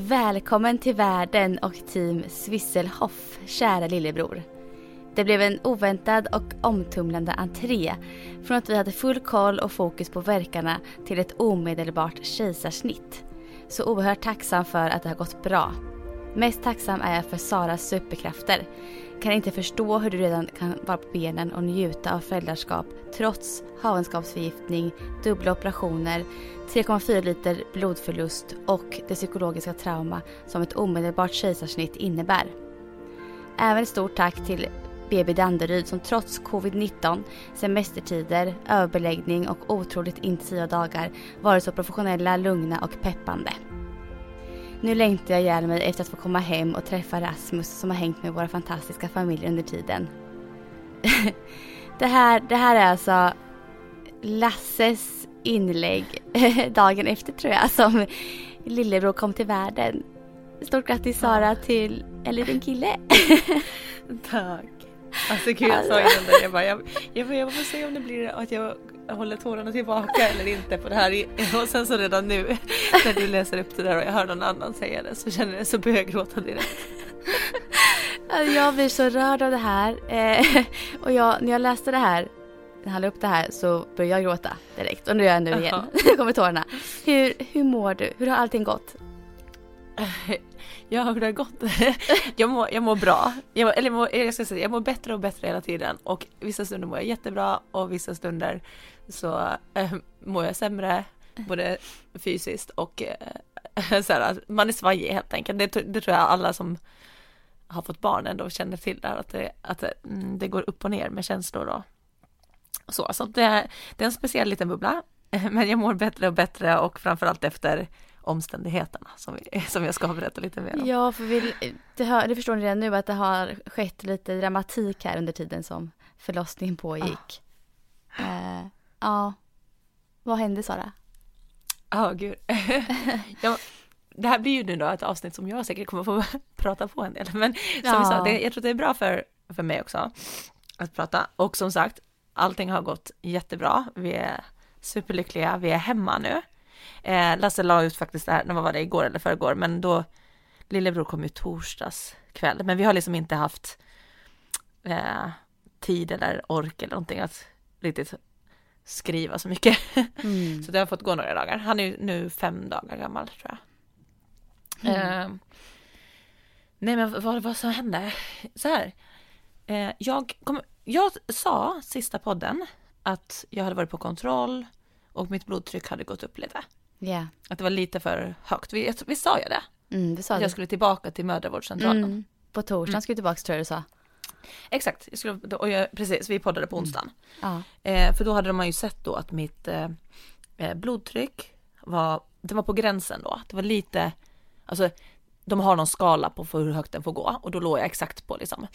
Välkommen till världen och team Swisselhoff, kära lillebror. Det blev en oväntad och omtumlande entré. Från att vi hade full koll och fokus på verkarna till ett omedelbart kejsarsnitt. Så oerhört tacksam för att det har gått bra. Mest tacksam är jag för Saras superkrafter. Kan inte förstå hur du redan kan vara på benen och njuta av föräldraskap trots havandeskapsförgiftning, dubbla operationer, 3,4 liter blodförlust och det psykologiska trauma som ett omedelbart kejsarsnitt innebär. Även ett stort tack till BB Danderyd som trots covid-19, semestertider, överbeläggning och otroligt intensiva dagar varit så professionella, lugna och peppande. Nu längtar jag ihjäl mig efter att få komma hem och träffa Rasmus som har hängt med våra fantastiska familjer under tiden. det, här, det här är alltså Lasses inlägg dagen efter tror jag som lillebror kom till världen. Stort grattis Sara till en liten kille. Tack. Alltså gud jag sa innan det, jag bara, jag, jag, jag får se om det blir att jag håller tårarna tillbaka eller inte på det här. Och sen så redan nu när du läser upp det där och jag hör någon annan säga det så känner jag så börjar jag gråta direkt. Alltså, jag blir så rörd av det här. Eh, och jag, när jag läste det här, när han la upp det här så började jag gråta direkt. Och nu gör jag nu igen. Nu kommer tårarna. Hur, hur mår du? Hur har allting gått? Ja, hur det har gått? Jag mår, jag mår bra. Jag mår, eller jag mår, jag ska säga, jag mår bättre och bättre hela tiden. Och vissa stunder mår jag jättebra och vissa stunder så äh, mår jag sämre. Både fysiskt och äh, så här, man är svajig helt enkelt. Det, det, tror jag alla som har fått barn ändå känner till där. Att det, att det, det går upp och ner med känslor och så. Så det, det är en speciell liten bubbla. Men jag mår bättre och bättre och framförallt efter omständigheterna som, vi, som jag ska berätta lite mer om. Ja, för vi, det, hör, det förstår ni redan nu att det har skett lite dramatik här under tiden som förlossningen pågick. Ja. Uh, ja. Vad hände Sara? Ja, oh, gud. ja, det här blir ju nu då ett avsnitt som jag säkert kommer få prata på en del. Men som ja. vi sa, det, jag tror det är bra för, för mig också att prata. Och som sagt, allting har gått jättebra. Vi är superlyckliga, vi är hemma nu. Eh, Lasse la ut faktiskt det här, när var det, igår eller förrgår, men då lillebror kom ju torsdags kväll, men vi har liksom inte haft eh, tid eller ork eller någonting att riktigt skriva så mycket. Mm. så det har fått gå några dagar. Han är ju nu fem dagar gammal tror jag. Mm. Eh, nej men vad, vad som hände? Så här. Eh, jag, kom, jag sa sista podden att jag hade varit på kontroll och mitt blodtryck hade gått upp lite. Yeah. Att det var lite för högt. Vi, vi sa ju det. Mm, det sa att jag skulle tillbaka till mödravårdscentralen. Mm. På torsdagen mm. skulle du tillbaka tror jag du sa. Exakt, jag skulle, och jag, precis, vi poddade på mm. onsdagen. Mm. Eh, för då hade man ju sett då att mitt eh, eh, blodtryck var, det var på gränsen då. Det var lite, alltså de har någon skala på hur högt den får gå och då låg jag exakt på liksom.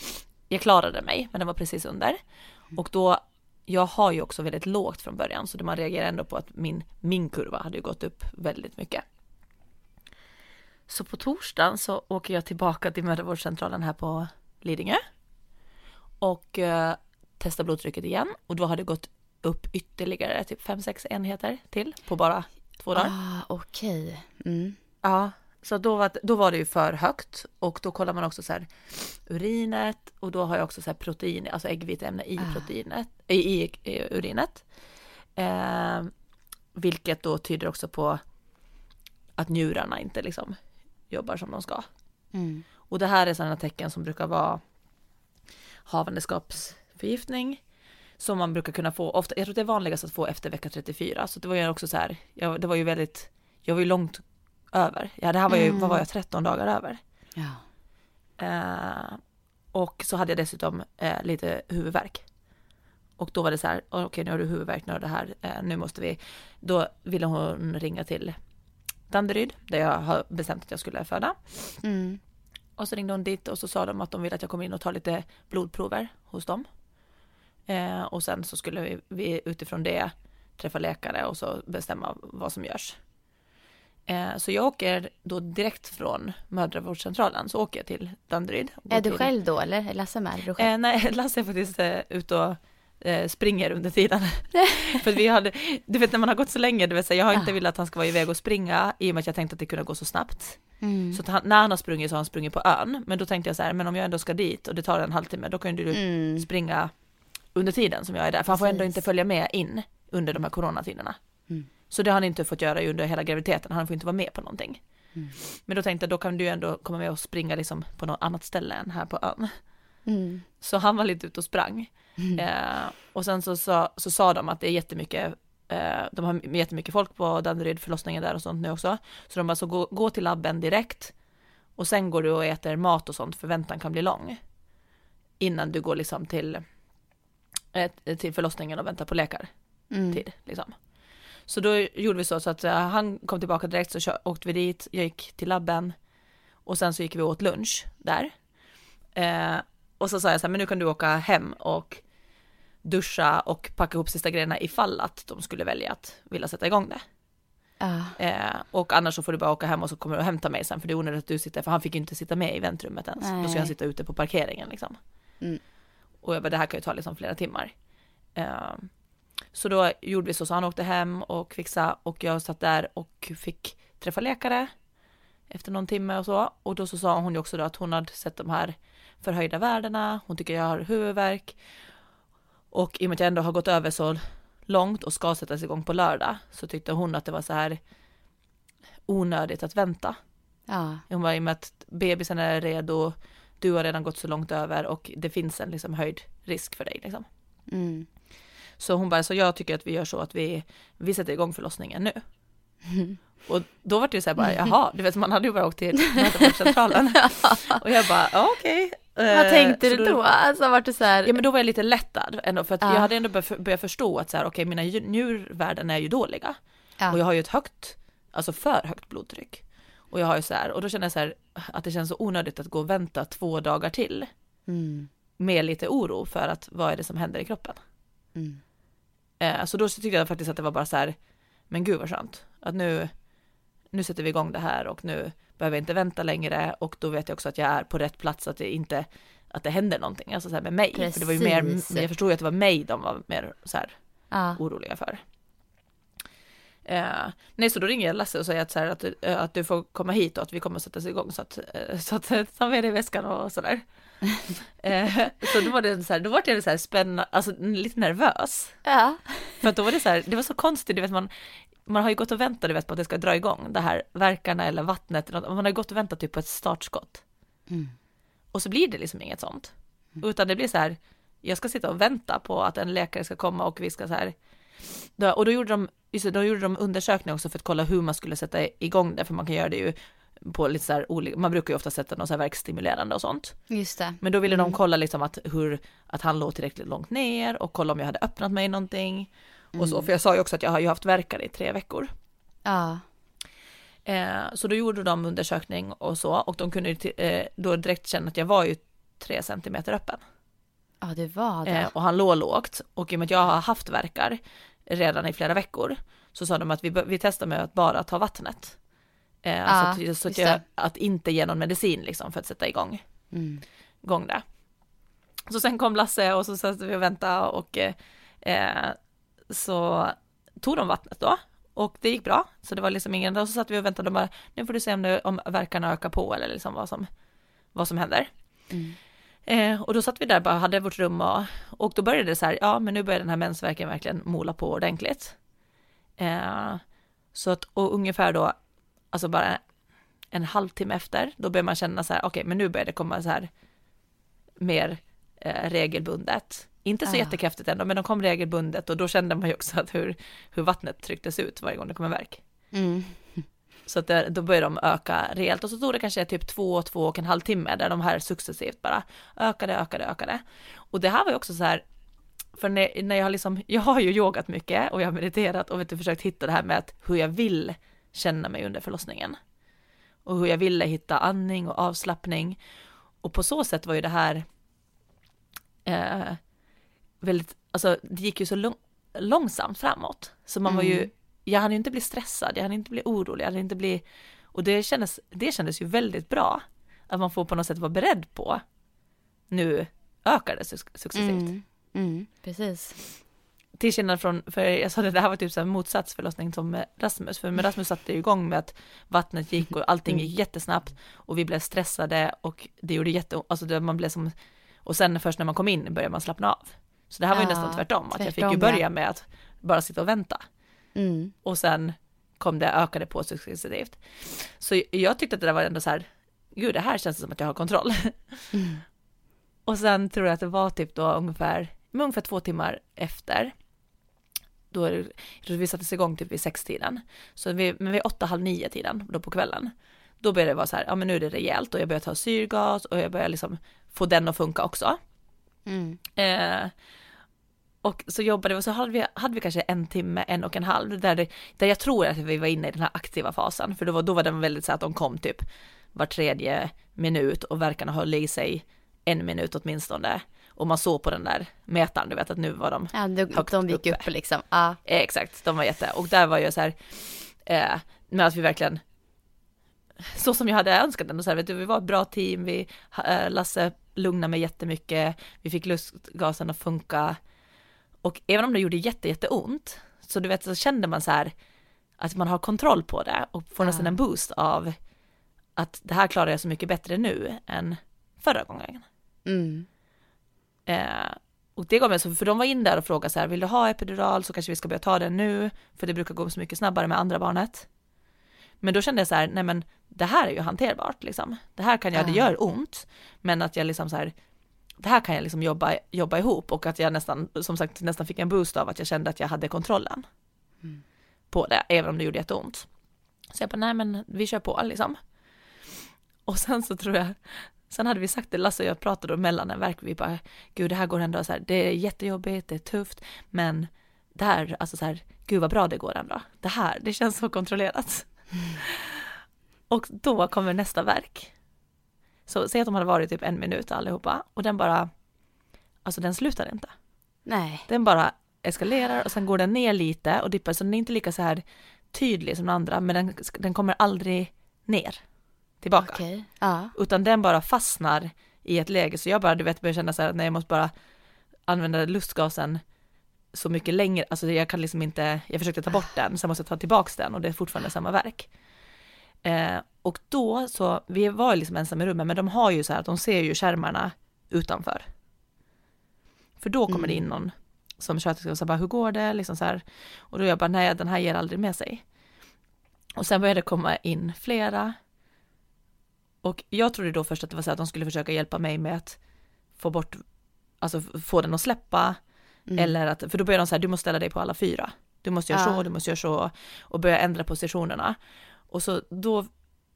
Jag klarade mig, men den var precis under. Och då jag har ju också väldigt lågt från början så man reagerar ändå på att min, min kurva hade gått upp väldigt mycket. Så på torsdagen så åker jag tillbaka till mödravårdscentralen här på Lidingö och eh, testar blodtrycket igen och då har det gått upp ytterligare typ 5-6 enheter till på bara två dagar. Ah, Okej. Okay. Mm. Ja, så då var, då var det ju för högt och då kollar man också så här urinet och då har jag också så här protein, alltså äggviteämne i ah. proteinet, i, i, i urinet. Eh, vilket då tyder också på att njurarna inte liksom jobbar som de ska. Mm. Och det här är sådana tecken som brukar vara havandeskapsförgiftning som man brukar kunna få, ofta, jag tror det är vanligast att få efter vecka 34, så det var ju också så här, jag, det var ju väldigt, jag var ju långt över. Ja, det här var ju, mm. vad var jag, 13 dagar över. Ja. Eh, och så hade jag dessutom eh, lite huvudvärk. och då var det så här, okej okay, nu har du huvudvärk, nu har det här, eh, nu måste vi, då ville hon ringa till Danderyd, där jag har bestämt att jag skulle föda. Mm. Och så ringde hon dit och så sa de att de ville att jag kommer in och tar lite blodprover hos dem. Eh, och sen så skulle vi, vi, utifrån det träffa läkare och så bestämma vad som görs. Eh, så jag åker då direkt från mödravårdscentralen så åker jag till Danderyd. Är du till... själv då eller är Lasse med? Är? Eh, nej, Lasse är faktiskt eh, ute och eh, springer under tiden. För vi hade, du vet när man har gått så länge, du vet, så jag har inte Ja. velat att han ska vara iväg och springa i och med att jag tänkte att det kunde gå så snabbt. Mm. Så han, när han har sprungit så har han sprungit på ön, men då tänkte jag så här, men om jag ändå ska dit och det tar en halvtimme, då kan ju du Mm. springa under tiden som jag är där, för han får ändå inte följa med in under de här coronatiderna. Mm. Så det har han inte fått göra under hela graviditeten, han får inte vara med på någonting. Mm. Men då tänkte jag, då kan du ändå komma med och springa liksom på något annat ställe än här på ön. Mm. Så han var lite ute och sprang. Eh, och sen så, sa- så sa de att det är jättemycket, eh, de har jättemycket folk på Danderyd förlossningen där och sånt nu också. Så de bara, så gå, gå till labben direkt och sen går du och äter mat och sånt för väntan kan bli lång. Innan du går liksom till, eh, till förlossningen och väntar på läkartid Mm. liksom. Så då gjorde vi så, så att eh, han kom tillbaka direkt så åkte vi dit, jag gick till labben och sen så gick vi åt lunch där. Eh, och så sa jag så här, men nu kan du åka hem och duscha och packa ihop sista grejerna ifall att de skulle välja att vilja sätta igång det. Ja. Eh, och annars så får du bara åka hem och så kommer du och hämta mig sen för det är onödigt att du sitter, för han fick ju inte sitta med i väntrummet ens. Då ska Nej. han sitta ute på parkeringen liksom. Mm. Och jag bara, det här kan ju ta liksom flera timmar. Eh, så då gjorde vi så, så han åkte hem och fixade och jag satt där och fick träffa läkare efter någon timme och så. Och då så sa hon ju också då att hon hade sett de här förhöjda värdena, hon tycker jag har huvudvärk. Och i och med att jag ändå har gått över så långt och ska sättas igång på lördag så tyckte hon att det var så här onödigt att vänta. Ja. Hon var i och med att bebisen är redo, du har redan gått så långt över och det finns en liksom höjd risk för dig liksom. Mm. Så hon bara, så jag tycker att vi gör så att vi, vi sätter igång förlossningen nu. Och då var det ju så här bara, jaha, du vet man hade ju bara åkt till mötescentralen. Och jag bara, ja, okej. Vad Eh, tänkte så du då? Alltså vart du så här... Ja men då var jag lite lättad ändå för att Ja. jag hade ändå börjat- förstå att så här, okej mina ju- njurvärden är ju dåliga. Ja. Och jag har ju ett högt, alltså för högt blodtryck. Och jag har ju så här, och då känner jag så här att det känns så onödigt att gå och vänta två dagar till. Mm. Med lite oro för att vad är det som händer i kroppen. Mm. Eh, så då tyckte jag faktiskt att det var bara så här, men gud vad skönt. Att nu, nu sätter vi igång det här och nu behöver jag inte vänta längre och då vet jag också att jag är på rätt plats, att det inte, att det händer någonting, alltså så här med mig. För det var ju mer, Precis. jag förstod ju att det var mig de var mer så här Ja. oroliga för. Eh, nej, så då ringer jag Lasse och säger att, så här, att, du- eh, att du får komma hit och att vi kommer att sätta oss igång så att, eh, så att ta med dig väskan och sådär. eh, så då var det så här, då var det så här spännande, alltså lite nervös. ja. För att då var det så här, det var så konstigt, du vet man, man har ju gått och väntat du vet, på att det ska dra igång, det här verkarna eller vattnet, eller man har ju gått och väntat typ på ett startskott. Mm. Och så blir det liksom inget sånt. Utan det blir så här, jag ska sitta och vänta på att en läkare ska komma och vi ska så här. Och då gjorde de, just det, då gjorde de undersökningar också för att kolla hur man skulle sätta igång det, för man kan göra det ju på lite så olika, man brukar ju ofta sätta något så här verkstimulerande och sånt. Just det. Men då ville Mm. de kolla liksom att hur, att han låg tillräckligt långt ner och kolla om jag hade öppnat mig någonting. Och Mm. så, för jag sa ju också att jag har ju haft verkar i tre veckor. Ja. Eh, så då gjorde de undersökning och så och de kunde ju eh, då direkt känna att jag var ju tre centimeter öppen. Ja, det var det. Eh, och han låg lågt och i och med att jag har haft verkar redan i flera veckor så sa de att vi, vi testar med att bara ta vattnet. Eh, Ja, så att, så att, jag, att inte ge någon medicin liksom för att sätta igång, Mm. igång det. Så sen kom Lasse och så satt vi och väntade och eh, så tog de vattnet då och det gick bra. Så det var liksom ingen, och så satt vi och väntade och bara, nu får du se om, det, om verkarna ökar på eller liksom vad som, vad som händer. Mm. Eh, och då satt vi där bara, hade vårt rum och, och då började det så här, ja men nu börjar den här mensvärken verkligen mola på ordentligt. Eh, så att, och ungefär då, alltså bara en halvtimme efter, då börjar man känna så här, okej men nu börjar det komma så här mer eh, regelbundet. Inte så Ah. jättekraftigt ändå, men de kom regelbundet och då kände man ju också att hur, hur vattnet trycktes ut varje gång det kom en verk. Mm. Så att det, då började de öka rejält och så tog det kanske typ två, två och en halv timme där de här successivt bara ökade, ökade, ökade. Och det här var ju också så här, för när, när jag har liksom, jag har ju yogat mycket och jag har mediterat och vet du, försökt hitta det här med att hur jag vill känna mig under förlossningen. Och hur jag ville hitta andning och avslappning. Och på så sätt var ju det här eh, väldigt, alltså det gick ju så lång, långsamt framåt. Så man var ju, Mm. jag hade ju inte blivit stressad, jag hade inte blivit orolig, jag hade inte blivit, och det kändes, det kändes ju väldigt bra. Att man får på något sätt vara beredd på, nu ökar det suc- successivt. Mm. Mm. Precis. Till skillnad från, för jag sa det, det här var typ så här motsatsförlossning som med Rasmus, för med Rasmus satte igång med att vattnet gick och allting gick jättesnabbt och vi blev stressade och det gjorde jätte, alltså det, man blev som, och sen först när man kom in började man slappna av. Så det här var ju Ja, nästan tvärtom, att jag fick ju börja ja. med att bara sitta och vänta Mm. och sen kom det, ökade på successivt. Så jag tyckte att det där var ändå så här, gud det här känns som att jag har kontroll. Mm. Och sen tror jag att det var typ då ungefär, ungefär två timmar efter, då är det, vi sattes igång typ vid sextiden, så vi, men vid åtta, halv nio tiden, då på kvällen, då började det vara så här, ja men nu är det rejält och jag börjar ta syrgas och jag börjar liksom få den att funka också. Mm. Eh, och så jobbade vi och så hade vi, hade vi kanske en timme, en och en halv, där, det, där jag tror att vi var inne i den här aktiva fasen, för då var, då var den väldigt så att de kom typ var tredje minut och verkarna höll i sig en minut åtminstone. Och man såg på den där mätaren, du vet att nu var de, Ja, de, Högt de gick uppe. upp liksom. Ja. eh, exakt, de var jätte, och där var jag så här, eh, med att vi verkligen, så som jag hade önskat den, och så här, vet du, vi var ett bra team, vi, eh, Lasse lugnade mig jättemycket, vi fick lustgasen att funka, och även om det gjorde jätte, jätteont, så du vet så kände man så här att man har kontroll på det och får nästan Ja. en boost av att det här klarar jag så mycket bättre nu än förra gången. Mm. Eh, och det gav mig så, för de var in där och frågade så här, vill du ha epidural så kanske vi ska börja ta den nu, för det brukar gå så mycket snabbare med andra barnet. Men då kände jag så här, nej men det här är ju hanterbart liksom. Det här kan jag, det gör ont, men att jag liksom så här, det här kan jag liksom jobba, jobba ihop och att jag nästan, som sagt, nästan fick en boost av att jag kände att jag hade kontrollen på det, även om det gjorde jätteont. Så jag bara, nej men vi kör på liksom. Och sen så tror jag, sen hade vi sagt det, Lasse och jag pratade om mellan en verk, vi bara, gud det här går ändå så här, det är jättejobbigt, det är tufft, men det här, alltså så här, gud vad bra det går ändå. Det här, det känns så kontrollerat. Och då kommer nästa verk. Så säg att de hade varit typ en minut allihopa och den bara, alltså den slutar inte. Nej. Den bara eskalerar och sen går den ner lite och dippar, så den är inte lika så här tydlig som den andra, men den, den kommer aldrig ner tillbaka. Okej. Ja. Utan den bara fastnar i ett läge, så jag bara, du vet, börjar känna så här att nej, jag måste bara använda lustgasen så mycket längre, alltså jag kan liksom inte, jag försökte ta bort den, sen måste jag ta tillbaks den och det är fortfarande samma verk. Eh, och då så, vi var liksom ensamma i rummet, men de har ju så här att de ser ju skärmarna utanför. För då kommer det in någon som sköterska och så bara, hur går det? Liksom så här. Och då jag bara, nej den här ger aldrig med sig. Och sen började det komma in flera. Och jag trodde då först att det var så att de skulle försöka hjälpa mig med att få bort, alltså få den att släppa. Eller att, för då började de så här, du måste ställa dig på alla fyra. Du måste göra Ja. så, du måste göra så. Och börja ändra positionerna. Och så då,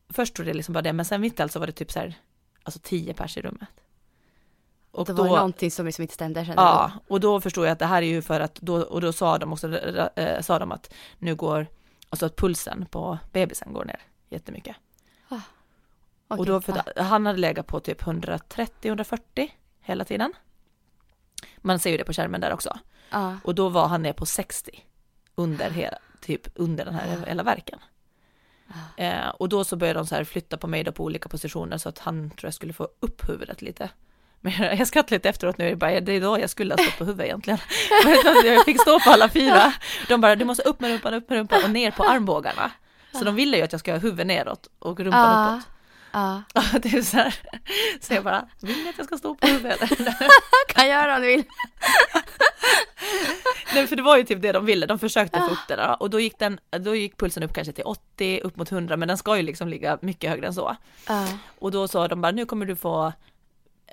först trodde jag liksom bara det, men sen mitt i allt så var det typ så här, alltså tio pers i rummet. Och Det var ju någonting som liksom inte stämde kände Ja, och då förstod jag att det här är ju för att då, och då sa de också, äh, sa de att nu går, alltså att pulsen på bebisen går ner jättemycket. Okej, och då, för att han hade legat på typ 130-140 hela tiden. Man ser ju det på skärmen där också. Ja. Och då var han ner på 60 under hela, typ under den här hela verken. Eh, och då så började de så här flytta på mig då på olika positioner så att han tror jag skulle få upp huvudet lite. Men jag skrattade lite efteråt nu, jag bara, det är då jag skulle ha stått på huvudet egentligen. Jag fick stå på alla fyra. De bara, du måste upp med rumpan, upp med rumpan och ner på armbågarna. Så de ville ju att jag ska ha huvudet neråt och rumpan Ja. uppåt. Ja. Det är så här. Så jag bara, vill ni att jag ska stå på huvudet? Kan göra om du vill. Nej, för det var ju typ det de ville, de försökte få upp det där och då gick, den, då gick pulsen upp kanske till 80, upp mot 100, men den ska ju liksom ligga mycket högre än så. Ja. Och då sa de bara, nu kommer du få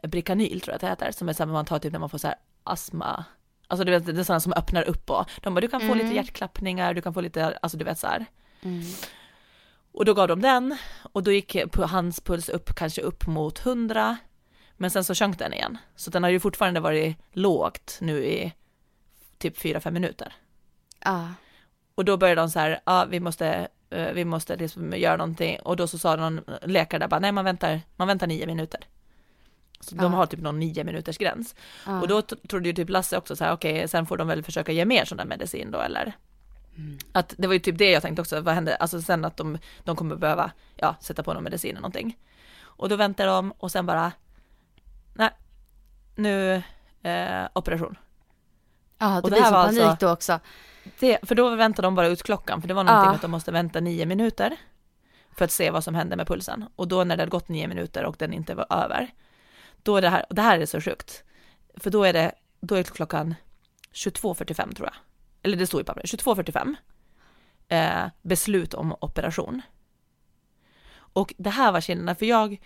Bricanyl tror jag att det heter, som är samma man tar typ när man får så här astma, alltså du vet det är sådana som öppnar upp och de bara, du kan få lite hjärtklappningar, du kan få lite, alltså du vet så här. Och då gav de den och då gick hans puls upp kanske upp mot 100, men sen så sjönk den igen. Så den har ju fortfarande varit lågt nu i typ 4-5 minuter. Ja. Och då började de så här, ja ah, vi måste, uh, vi måste liksom göra någonting. Och då så sa någon läkare där bara, nej man väntar, man väntar nio minuter. Så de Ja. har typ någon nio minuters gräns. Och då trodde ju typ Lasse också så här, okej, sen får de väl försöka ge mer sån där medicin då eller? Mm. Att det var ju typ det jag tänkte också, vad händer, alltså sen att de, de kommer behöva, ja, sätta på någon medicin eller någonting. Och då väntar de och sen bara, nej, nu, eh, operation. ja, och det det blir så panik alltså- då också. Det, för då väntar de bara ut klockan, för det var någonting med att de måste vänta nio minuter för att se vad som hände med pulsen. Och då när det hade gått nio minuter och den inte var över, då är det här, det här är så sjukt, för då är det, då är klockan 22.45 tror jag. Eller det står i pappret, 22.45. Eh, beslut om operation. Och det här var kinderna, för jag,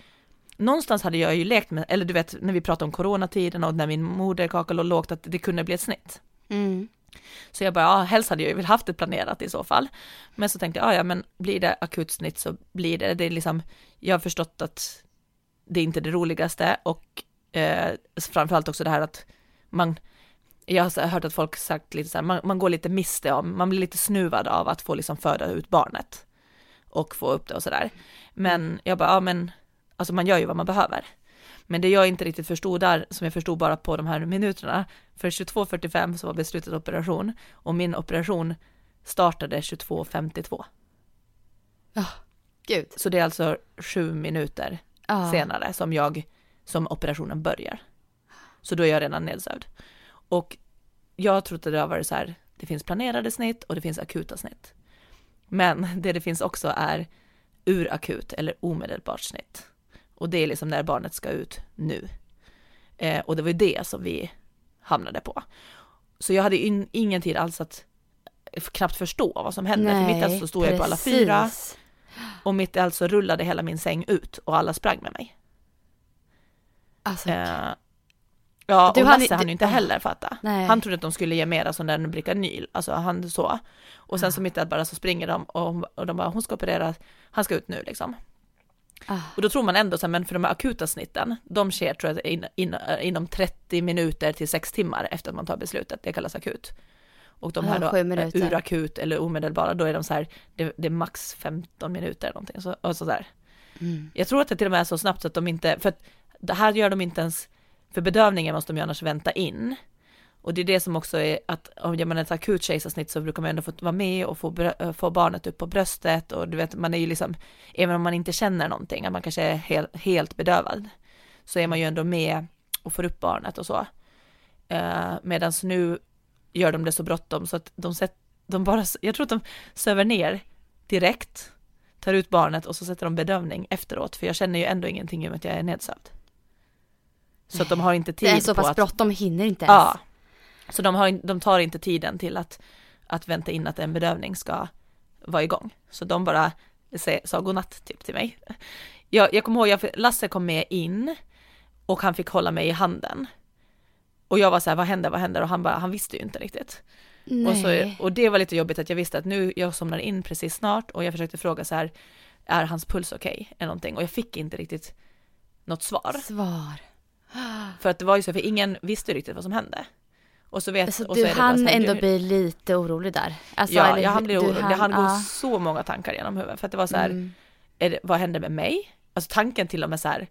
någonstans hade jag ju lekt med, eller du vet när vi pratade om coronatiden och när min moderkaka låg lågt, att det kunde bli ett snitt. Mm. Så jag bara, ja, helst hade jag ju velat haft det planerat i så fall. Men så tänkte jag, ja, ja, men blir det akut snitt så blir det, det är liksom, jag har förstått att det är inte det roligaste och eh, framförallt också det här att man, jag har hört att folk sagt lite så här, man, man går lite miste om, man blir lite snuvad av att få liksom föda ut barnet och få upp det och sådär. Men jag bara, ja men, alltså man gör ju vad man behöver. Men det jag inte riktigt förstod där, som jag förstod bara på de här minuterna, för 22.45 så var beslutet operation och min operation startade 22.52. Gud. Så det är alltså sju minuter Ja. senare som jag, som operationen börjar. Så då är jag redan nedsövd. Och jag trodde det har varit så här, det finns planerade snitt och det finns akuta snitt. Men det det finns också är urakut eller omedelbart snitt. Och det är liksom när barnet ska ut nu. Eh, och det var ju det som vi hamnade på. Så jag hade in, ingen tid alls att knappt förstå vad som hände. För mitt allt så stod jag på alla fyra precis. och mitt i allt så rullade hela min säng ut och alla sprang med mig. Alltså, Eh, ja, Du och Lasse hann ju inte ah. heller fatta. Nej. Han trodde att de skulle ge mera sån där Bricanyl, alltså han så. Och sen så mitt i allt bara så springer de och, och de bara, hon ska operera, han ska ut nu liksom. ah. Och då tror man ändå så här, men för de här akuta snitten, de sker tror jag in, in, inom 30 minuter till 6 timmar efter att man tar beslutet, det kallas akut. Och de Ja, här då, minuter. urakut eller omedelbara, då är de så här, det, det är max 15 minuter eller någonting. Så, och så där. Mm. Jag tror att det till och med är så snabbt så att de inte, för att det här gör de inte ens, för bedövningen måste de ju annars vänta in. Och det är det som också är att om gör man ett akut kejsarsnitt så brukar man ändå få vara med och få, eh, få barnet upp på bröstet och du vet man är ju liksom, även om man inte känner någonting, att man kanske är helt, helt bedövad, så är man ju ändå med och får upp barnet och så. Eh, uh, Medan nu gör de det så bråttom så att de, sätt, de bara, jag tror att de söver ner direkt, tar ut barnet och så sätter de bedövning efteråt, för jag känner ju ändå ingenting i och med att jag är nedsövd. Så att de har inte tid Det är så på pass att... bråttom, hinner inte ens. Ja. Så de, har, de tar inte tiden till att, att vänta in att en bedövning ska vara igång. Så de bara sa godnatt typ till mig. Jag, jag kommer ihåg, jag, Lasse kom med in och han fick hålla mig i handen. Och jag var så här, vad händer, vad händer? Och han bara, han visste ju inte riktigt. Nej. Och, så, och det var lite jobbigt att jag visste att nu, jag somnar in precis snart och jag försökte fråga så här, är hans puls okej? Eller någonting. Och jag fick inte riktigt något svar. Svar. För att det var ju så, för ingen visste riktigt vad som hände. Och så vet, Så och så du bara hann ändå bli lite orolig där? Alltså, Ja, eller jag hann bli orolig. Det hann gå ja. så många tankar genom huvudet. För att det var så här, Mm. det, vad hände med mig? Alltså tanken till och med så här,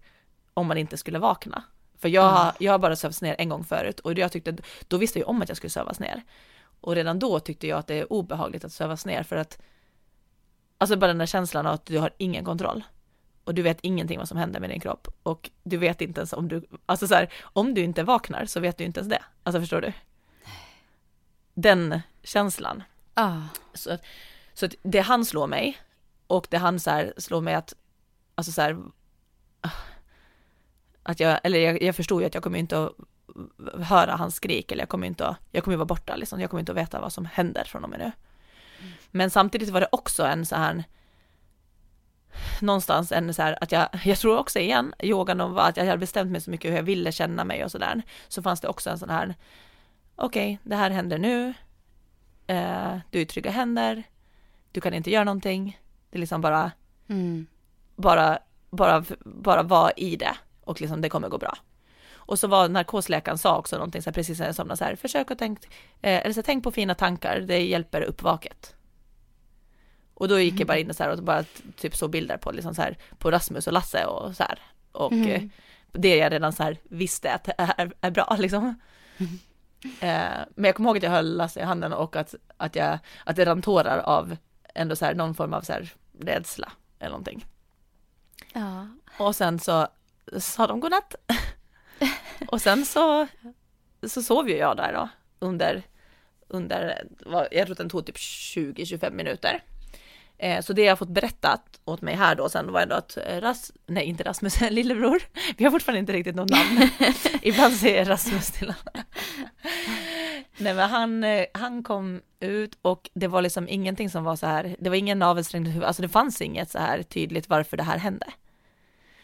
om man inte skulle vakna. För jag, har jag har bara sövts ner en gång förut och jag tyckte, då visste jag om att jag skulle sövas ner. Och redan då tyckte jag att det är obehagligt att sövas ner för att, alltså bara den där känslan av att du har ingen kontroll. Och du vet ingenting vad som händer med din kropp. Och du vet inte ens om du, alltså så här, om du inte vaknar så vet du inte ens det. Alltså förstår du? Den känslan. Ja. Så, att- så det han slår mig och det han så här slår mig att, alltså så här, att jag, eller jag, jag förstod ju att jag kommer inte att höra hans skrik eller jag kommer inte att, jag kommer ju vara borta liksom, jag kommer inte att veta vad som händer från och med nu. Men samtidigt var det också en så här, någonstans en så här att jag, jag tror också igen, yogan och att jag hade bestämt mig så mycket hur jag ville känna mig och sådär, så fanns det också en sån här, okej, det här händer nu, eh, du är i trygga händer, du kan inte göra någonting, det är liksom bara, Mm. bara, bara, bara vara i det och liksom det kommer gå bra. Och så var narkosläkaren sa också någonting så här, precis när jag somnade så här, försök att tänk, eh, eller så här, tänk på fina tankar, det hjälper upp vaket. Och då gick jag bara in och så här och bara typ så bilder på liksom så här på Rasmus och Lasse och så här. Och Mm. eh, det jag redan så här visste att det är, är bra liksom. Eh, men jag kommer ihåg att jag höll Lasse i handen och att, att jag, att det rann tårar av ändå så här någon form av så här rädsla eller någonting. Ja. Och sen så sa de godnatt. och sen så, så sov ju jag där då under, under, jag tror att den tog typ 20-25 minuter. Eh, så det jag har fått berättat åt mig här då sen var ändå att eh, Ras, nej inte Rasmus, lillebror, vi har fortfarande inte riktigt något namn. Ibland säger jag Rasmus till honom. Nej men han, eh, han kom ut och det var liksom ingenting som var så här, det var ingen navelsträng i huvudet, alltså det fanns inget så här tydligt varför det här hände.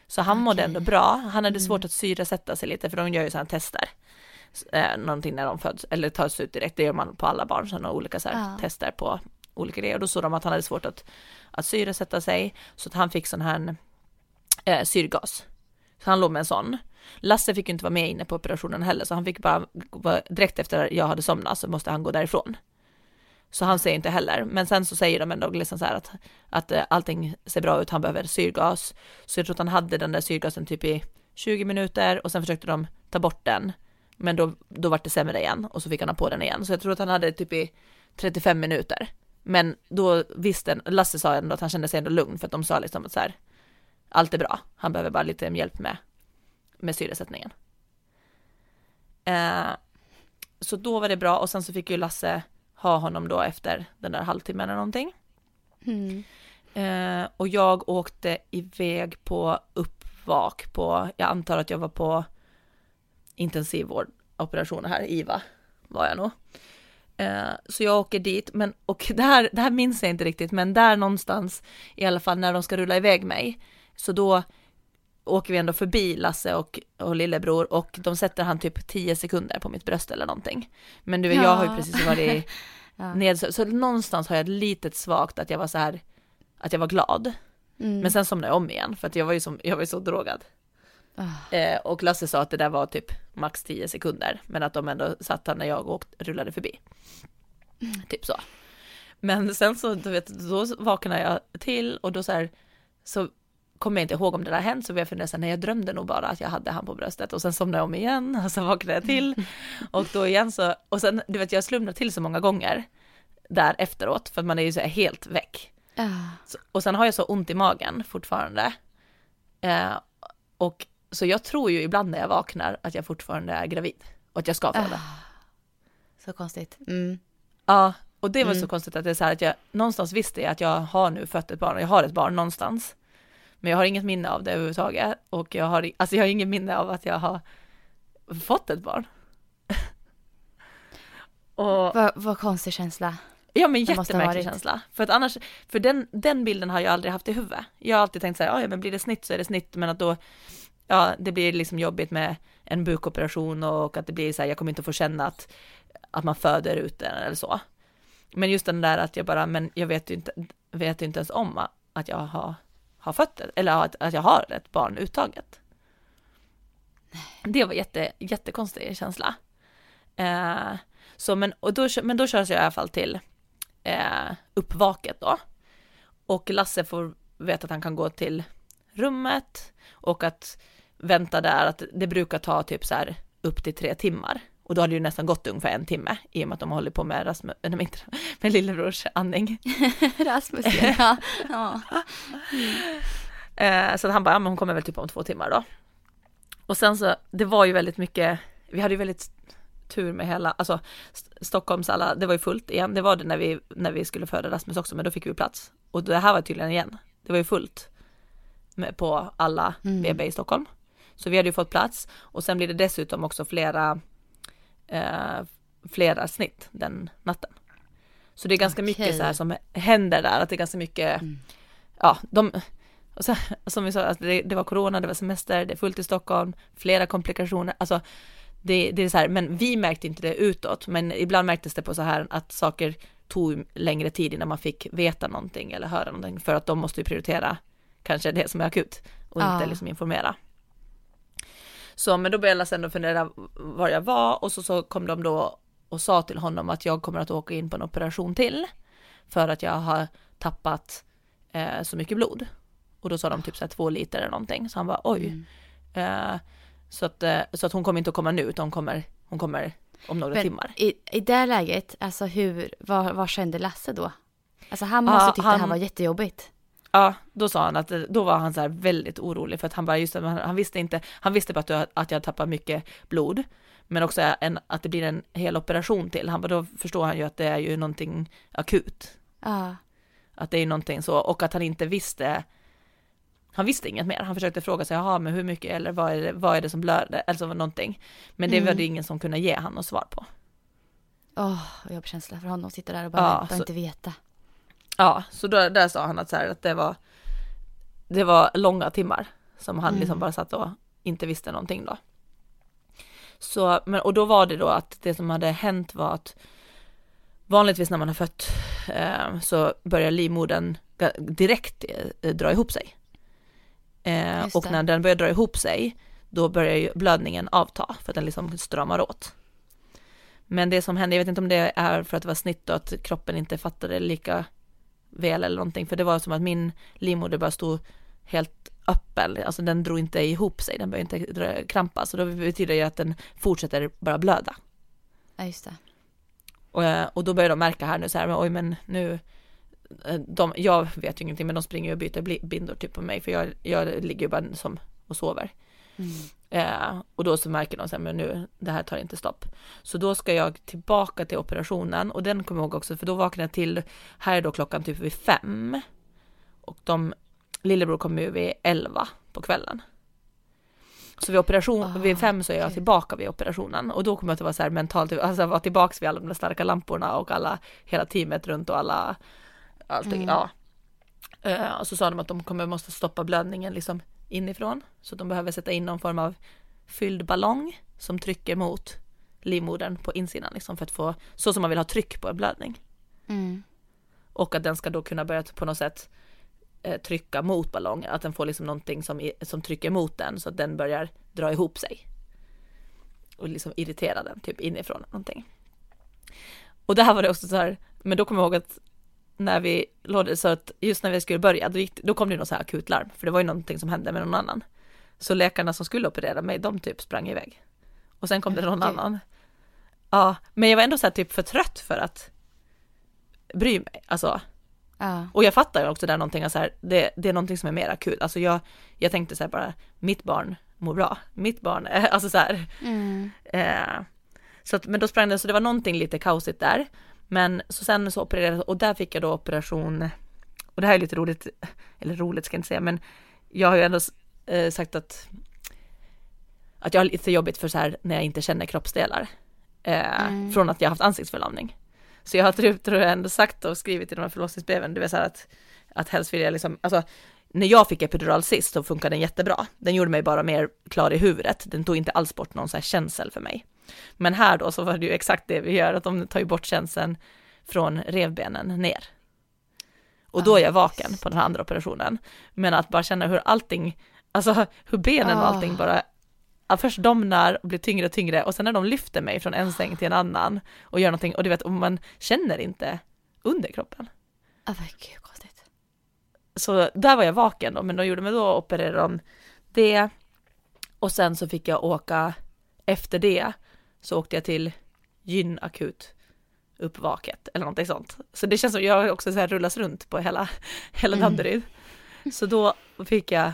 Så han mådde Okej. ändå bra, han hade svårt att syresätta sig lite för de gör ju sådana tester. Eh, någonting när de föds, eller tas ut direkt, det gör man på alla barn, sådana olika så här, Ja. tester på olika grejer. Och då såg de att han hade svårt att, att syresätta sig, så att han fick sån här eh, syrgas. Så han låg med en sån. Lasse fick ju inte vara med inne på operationen heller, så han fick bara, direkt efter jag hade somnat så måste han gå därifrån. Så han säger inte heller, men sen så säger de ändå liksom så här att, att eh, allting ser bra ut, han behöver syrgas. Så jag tror att han hade den där syrgasen typ i 20 minuter och sen försökte de ta bort den. Men då, då var det sämre igen och så fick han ha på den igen. Så jag tror att han hade typ i 35 minuter. Men då visste, Lasse sa ändå att han kände sig ändå lugn för att de sa liksom att så här, allt är bra, han behöver bara lite hjälp med, med syresättningen. Eh, så då var det bra och sen så fick ju Lasse ha honom då efter den där halvtimmen eller någonting. Mm. Eh, och jag åkte iväg på uppvak på, jag antar att jag var på intensivvårdoperationer här, IVA var jag nog. Eh, så jag åker dit, men och det här, det här minns jag inte riktigt, men där någonstans i alla fall när de ska rulla iväg mig, så då åker vi ändå förbi Lasse och, och lillebror och de sätter han typ 10 sekunder på mitt bröst eller någonting. Men du vet, jag har ju Ja. precis varit Ja. ned, så, så någonstans har jag ett litet svagt att jag var så här, att jag var glad. Mm. Men sen somnade jag om igen för att jag var ju, som, jag var ju så drogad. Ah. Eh, och Lasse sa att det där var typ max 10 sekunder, men att de ändå satt här när jag åkte, rullade förbi. Typ så. Men sen så, du vet, då vaknade jag till och då så här, så kommer jag inte ihåg om det där hänt, så jag funderade så här, nej jag drömde nog bara att jag hade han på bröstet och sen somnade jag om igen och så vaknade jag till och då igen så, och sen, du vet jag slumnade till så många gånger där efteråt för att man är ju så här helt väck. Ah. Så, och sen har jag så ont i magen fortfarande. Eh, och så jag tror ju ibland när jag vaknar att jag fortfarande är gravid och att jag ska föda. Så konstigt. Mm. Ja, och det var så Mm. konstigt att det är så här att jag någonstans visste jag att jag har nu fött ett barn jag har ett barn någonstans. Men jag har inget minne av det överhuvudtaget och jag har, alltså jag har inget minne av att jag har fått ett barn. och Vad, vad konstig känsla. Ja men jättemärklig känsla. För att annars, för den, den bilden har jag aldrig haft i huvudet. Jag har alltid tänkt så här, "Ja, ja men blir det snitt så är det snitt, men att då, ja det blir liksom jobbigt med en bukoperation och att det blir så här, jag kommer inte få känna att, att man föder ut den eller så. Men just den där att jag bara, men jag vet ju inte, vet ju inte ens om att jag har, har fött det, eller att, att jag har ett barn uttaget. Det var jätte, jättekonstig känsla. Eh, så men, och då, men då körs jag i alla fall till eh, uppvaket då. Och Lasse får veta att han kan gå till rummet och att vänta där, att det brukar ta typ så här upp till tre timmar. Och då har det ju nästan gått ungefär en timme i och med att de håller på med Rasmus, nej, men inte, med lillebrors andning. Rasmus, ja. ja. Eh, så han bara, ja men hon kommer väl typ om två timmar då. Och sen så, det var ju väldigt mycket, vi hade ju väldigt tur med hela, alltså St- Stockholms alla, det var ju fullt igen, det var det när vi, när vi skulle föda Rasmus också, men då fick vi plats. Och det här var tydligen igen, det var ju fullt på alla Mm. BB i Stockholm. Så vi hade ju fått plats och sen blir det dessutom också flera, eh, flera snitt den natten. Så det är ganska mycket Okej. så här som händer där, att det är ganska mycket, Mm. ja, de, och så, som vi sa, alltså det, det var corona, det var semester, det är fullt i Stockholm, flera komplikationer, alltså det, det är så här, men vi märkte inte det utåt, men ibland märktes det på så här att saker tog längre tid innan man fick veta någonting eller höra någonting, för att de måste ju prioritera kanske det som är akut och Ja. inte liksom informera. Så men då började Lasse ändå fundera var jag var och så, så kom de då och sa till honom att jag kommer att åka in på en operation till för att jag har tappat eh, så mycket blod. Och då sa de typ så här två liter eller någonting. Så han var oj. Mm. Eh, så, att, eh, så att hon kommer inte att komma nu utan hon kommer, hon kommer om några Men timmar. i, i det läget, alltså hur, vad, vad kände Lasse då? Alltså han Ja, måste tycka det här han- var jättejobbigt. Ja, då sa han att då var han så här väldigt orolig för att han bara just det, han, visste inte, han visste bara att, jag- att jag tappat mycket blod, men också en, att det blir en hel operation till. Han bara, då förstår han ju att det är ju någonting akut, Ja. att det är någonting så och att han inte visste. Han visste inget mer. Han försökte fråga sig, jaha, men hur mycket eller vad är det, vad är det som blöder eller så någonting. Men det var Mm. det ingen som kunde ge han något svar på. Åh, vad jobbig känsla för honom sitta där och bara Ja, vänta och inte veta. Ja, så då, där sa han att, så här, att det var det var långa timmar som han Mm. liksom bara satt och inte visste någonting då. Så, men, och då var det då att det som hade hänt var att vanligtvis när man har fött eh, så börjar livmodern direkt eh, dra ihop sig. Eh, och när den börjar dra ihop sig då börjar ju blödningen avta för att den liksom stramar åt. Men det som hände, jag vet inte om det är för att det var snitt och att kroppen inte fattade lika väl eller någonting, för det var som att min livmoder bara stod helt öppen, alltså den drog inte ihop sig, den började inte krampa, så då betyder det att den fortsätter bara blöda. Ja, just det. Och, eh, och då börjar de märka här nu så här, men oj men nu, eh, de, jag vet ju ingenting men de springer och byter bindor typ på mig för jag, jag ligger ju bara som och sover. Mm. Eh, och då så märker de så här, men nu, det här tar inte stopp. Så då ska jag tillbaka till operationen och den kommer jag ihåg också, för då vaknade jag till, här är då klockan typ vid fem. Och de, lillebror kommer ju vid elva på kvällen. Så vid operation, Ah, vid fem så är jag okej. tillbaka vid operationen och då kommer jag att vara så här mentalt, alltså vara tillbaks vid alla de där starka lamporna och alla, hela teamet runt och alla, allting, Mm. ja. Eh, och så sa de att de kommer måste stoppa blödningen liksom inifrån, så de behöver sätta in någon form av fylld ballong som trycker mot livmodern på insidan liksom för att få, så som man vill ha tryck på en blödning. Mm. Och att den ska då kunna börja på något sätt eh, trycka mot ballongen, att den får liksom någonting som, som trycker mot den så att den börjar dra ihop sig. Och liksom irritera den, typ inifrån någonting. Och det här var det också så här, men då kommer jag ihåg att när vi låg så att just när vi skulle börja, då, gick, då kom det något så här akutlarm, för det var ju någonting som hände med någon annan. Så läkarna som skulle operera mig, de typ sprang iväg. Och sen kom det någon Okej. annan. Ja, men jag var ändå så här typ för trött för att bry mig, alltså. Ja. Och jag fattar ju också där någonting, så här, det, det är någonting som är mer akut. Alltså jag, jag tänkte så här bara, mitt barn mår bra, mitt barn, alltså så här. Mm. Eh, så att, men då sprang det, så det var någonting lite kaosigt där. Men så sen så opererade och där fick jag då operation, och det här är lite roligt, eller roligt ska jag inte säga, men jag har ju ändå eh, sagt att, att jag har lite jobbigt för så här när jag inte känner kroppsdelar. Eh, Mm. Från att jag har haft ansiktsförlamning. Så jag har typ, tror jag ändå sagt och skrivit i de här förlossningsbreven, det vill säga att, att helst vill jag liksom, alltså när jag fick epidural sist så funkade den jättebra. Den gjorde mig bara mer klar i huvudet. Den tog inte alls bort någon så här känsel för mig. Men här då så var det ju exakt det vi gör, att de tar ju bort känseln från revbenen ner. Och då är jag vaken på den här andra operationen. Men att bara känna hur allting, alltså hur benen och Ah. allting bara att först domnar och blir tyngre och tyngre och sen när de lyfter mig från en säng till en annan och gör någonting och du vet, och man känner inte underkroppen. Ja, men gud konstigt. Så där var jag vaken då, men de gjorde mig då opererade de det och sen så fick jag åka efter det så åkte jag till gynakut uppvaket eller någonting sånt. Så det känns som jag också så här rullas runt på hela, hela Mm. Danderyd. Så då fick jag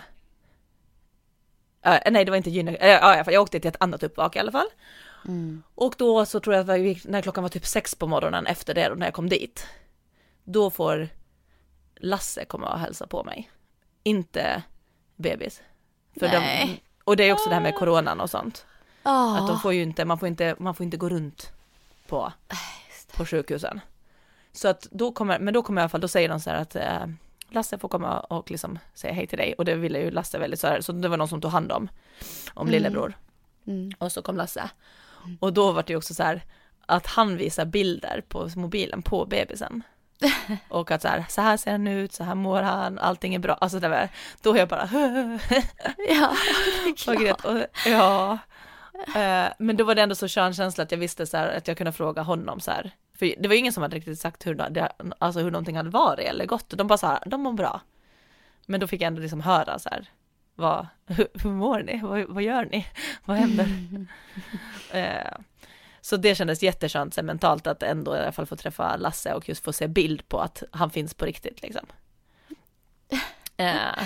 Äh, nej det var inte gynakut, äh, ja, jag åkte till ett annat uppvak i alla fall. Mm. Och då så tror jag att gick, när klockan var typ sex på morgonen efter det, då, när jag kom dit, då får Lasse komma och hälsa på mig. Inte bebis. För. De, och det är också det här med coronan och sånt. Oh. Att de får ju inte, man får inte, man får inte gå runt på, på sjukhusen. Så att då kommer, men då kommer i alla fall, då säger de så här att eh, Lasse får komma och liksom säga hej till dig och det ville ju Lasse väldigt så här, så det var någon som tog hand om, om Mm. lillebror. Mm. Och så kom Lasse. Och då var det ju också så här att han visar bilder på mobilen på bebisen. Och att så här, så här ser han ut, så här mår han, allting är bra. Alltså det var, då är jag bara Ja, och grät. Och, ja. Eh, men då var det ändå så skön känsla att jag visste så här, att jag kunde fråga honom så här. För det var ingen som hade riktigt sagt hur, det, alltså hur någonting hade varit eller gått. De bara så här, de mår bra. Men då fick jag ändå liksom höra så här, vad, hur, hur mår ni? Vad, vad gör ni? Vad händer? eh, så det kändes jätteskönt så mentalt att ändå i alla fall få träffa Lasse och just få se bild på att han finns på riktigt liksom. Eh,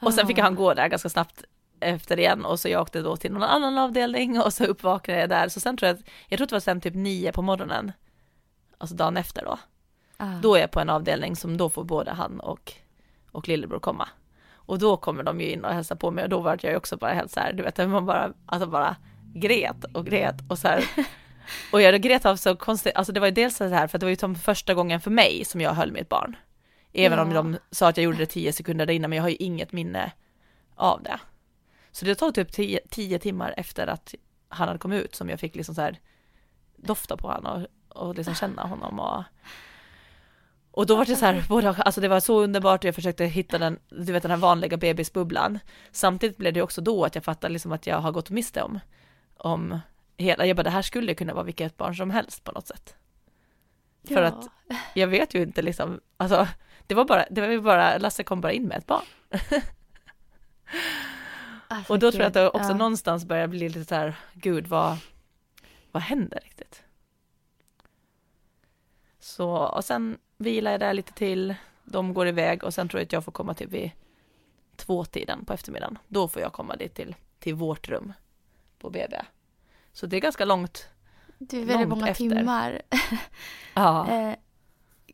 och sen fick han gå där ganska snabbt efter igen och så jag åkte då till någon annan avdelning och så uppvaknade jag där. Så sen tror jag att, jag tror det var sen typ nio på morgonen, alltså dagen efter då. Ah. Då är jag på en avdelning som då får både han och, och lillebror komma. Och då kommer de ju in och hälsar på mig och då var jag ju också bara helt så här, du vet, man bara, alltså bara gret och gret och så här. Och jag grät av så konstigt, alltså det var ju dels så här för det var ju som första gången för mig som jag höll mitt barn. Även Ja. om de sa att jag gjorde det tio sekunder innan, men jag har ju inget minne av det. Så det tog typ tio, tio timmar efter att han hade kommit ut som jag fick liksom så här dofta på honom och, och liksom känna honom och och då var det så här, både, alltså det var så underbart och jag försökte hitta den, du vet den här vanliga bebisbubblan. Samtidigt blev det också då att jag fattade liksom att jag har gått miste om, om hela, jag bara det här skulle kunna vara vilket barn som helst på något sätt. För Ja. att jag vet ju inte liksom, alltså det var bara, det var bara, Lasse kom bara in med ett barn. Alltså, Och då tror jag att det också ja. någonstans börjar bli lite så här, gud vad, vad händer riktigt? Så, och sen vilar jag där lite till, de går iväg och sen tror jag att jag får komma till vid tvåtiden på eftermiddagen. Då får jag komma dit till, till vårt rum på BB. Så det är ganska långt. Det är väldigt många efter. timmar. Ja. Eh,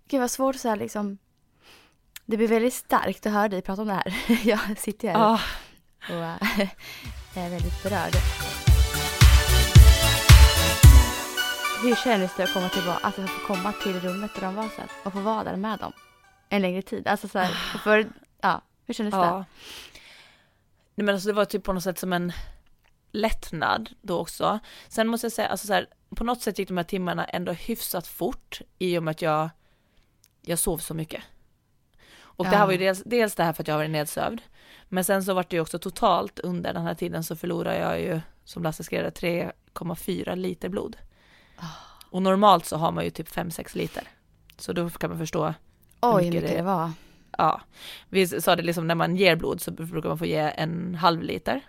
gud vad svårt så här liksom. Det blir väldigt starkt att höra dig prata om det här. Jag sitter här ja. Och eh, är väldigt berörd. Hur kändes det att komma tillbaka, alltså att få komma till rummet där de var sen och få vara där med dem en längre tid? Alltså så här, för, ja, hur kändes det? Ja. Nej men alltså det var typ på något sätt som en lättnad då också. Sen måste jag säga, alltså så här, på något sätt gick de här timmarna ändå hyfsat fort i och med att jag, jag sov så mycket. Och det Ja. här var ju dels, dels det här för att jag varit nedsövd. Men sen så var det ju också totalt under den här tiden så förlorade jag ju, som Lasse skrev det, 3,4 liter blod. Ah. Och normalt så har man ju typ 5-6 liter. Så då kan man förstå Oj, hur mycket mycket det- det var. Ja, vi sa det liksom när man ger blod så brukar man få ge en halv liter.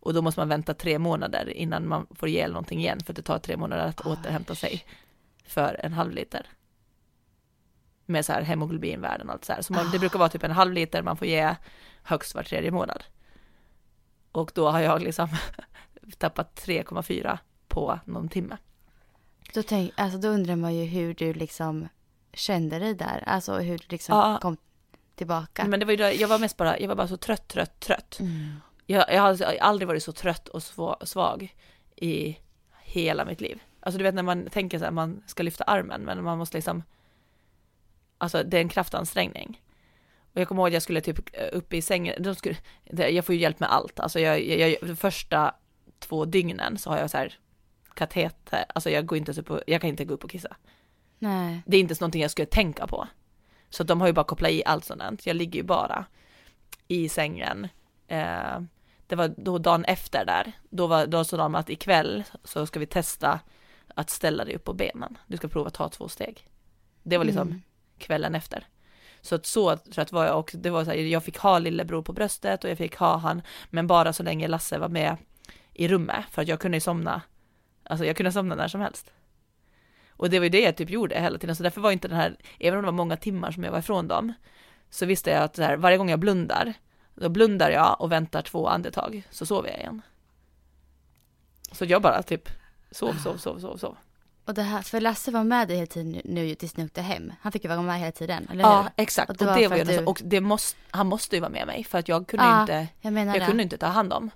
Och då måste man vänta tre månader innan man får ge någonting igen för att det tar tre månader att återhämta sig för en halv liter. Med så här hemoglobinvärden och allt så här. Så man, det brukar vara typ en halv liter man får ge högst var tredje månad. Och då har jag liksom tappat 3,4 på någon timme. Då, tänk, alltså, då undrar man ju hur du liksom kände dig där. Alltså hur du liksom Ja. kom tillbaka. Men det var ju då, jag var mest bara, jag var bara så trött, trött, trött. Mm. Jag, jag har aldrig varit så trött och svag i hela mitt liv. Alltså du vet när man tänker så här, man ska lyfta armen, men man måste liksom, alltså det är en kraftansträngning. Och jag kommer ihåg att jag skulle typ upp i sängen, de skulle, jag får ju hjälp med allt, alltså jag, jag, de första två dygnen så har jag så här kateter, alltså jag går inte upp och, jag kan inte gå upp och kissa. Nej. Det är inte så någonting jag skulle tänka på. Så de har ju bara kopplat i allt sånt där. Jag ligger ju bara i sängen. Eh, det var då dagen efter där. Då, var, då sa de att ikväll så ska vi testa att ställa dig upp på benen. Du ska prova att ta två steg. Det var liksom Mm. kvällen efter. Så att så trött var jag och det var så här, jag fick ha lillebror på bröstet och jag fick ha han, men bara så länge Lasse var med i rummet för att jag kunde ju somna, alltså jag kunde somna när som helst. Och det var ju det jag typ gjorde hela tiden, så därför var inte den här, även om det var många timmar som jag var ifrån dem, så visste jag att så här, varje gång jag blundar, då blundar jag och väntar två andetag, så sover jag igen. Så jag bara typ sov, sov, sov, sov, sov. Och det här, för Lasse var med dig hela tiden nu, tills ni åkte hem. Han fick ju vara med hela tiden, eller Ja, hur? exakt. Och Och det det, var ju det, du- och det måste, han måste ju vara med mig för att jag kunde Ja, inte, Jag jag det. kunde inte ta hand om.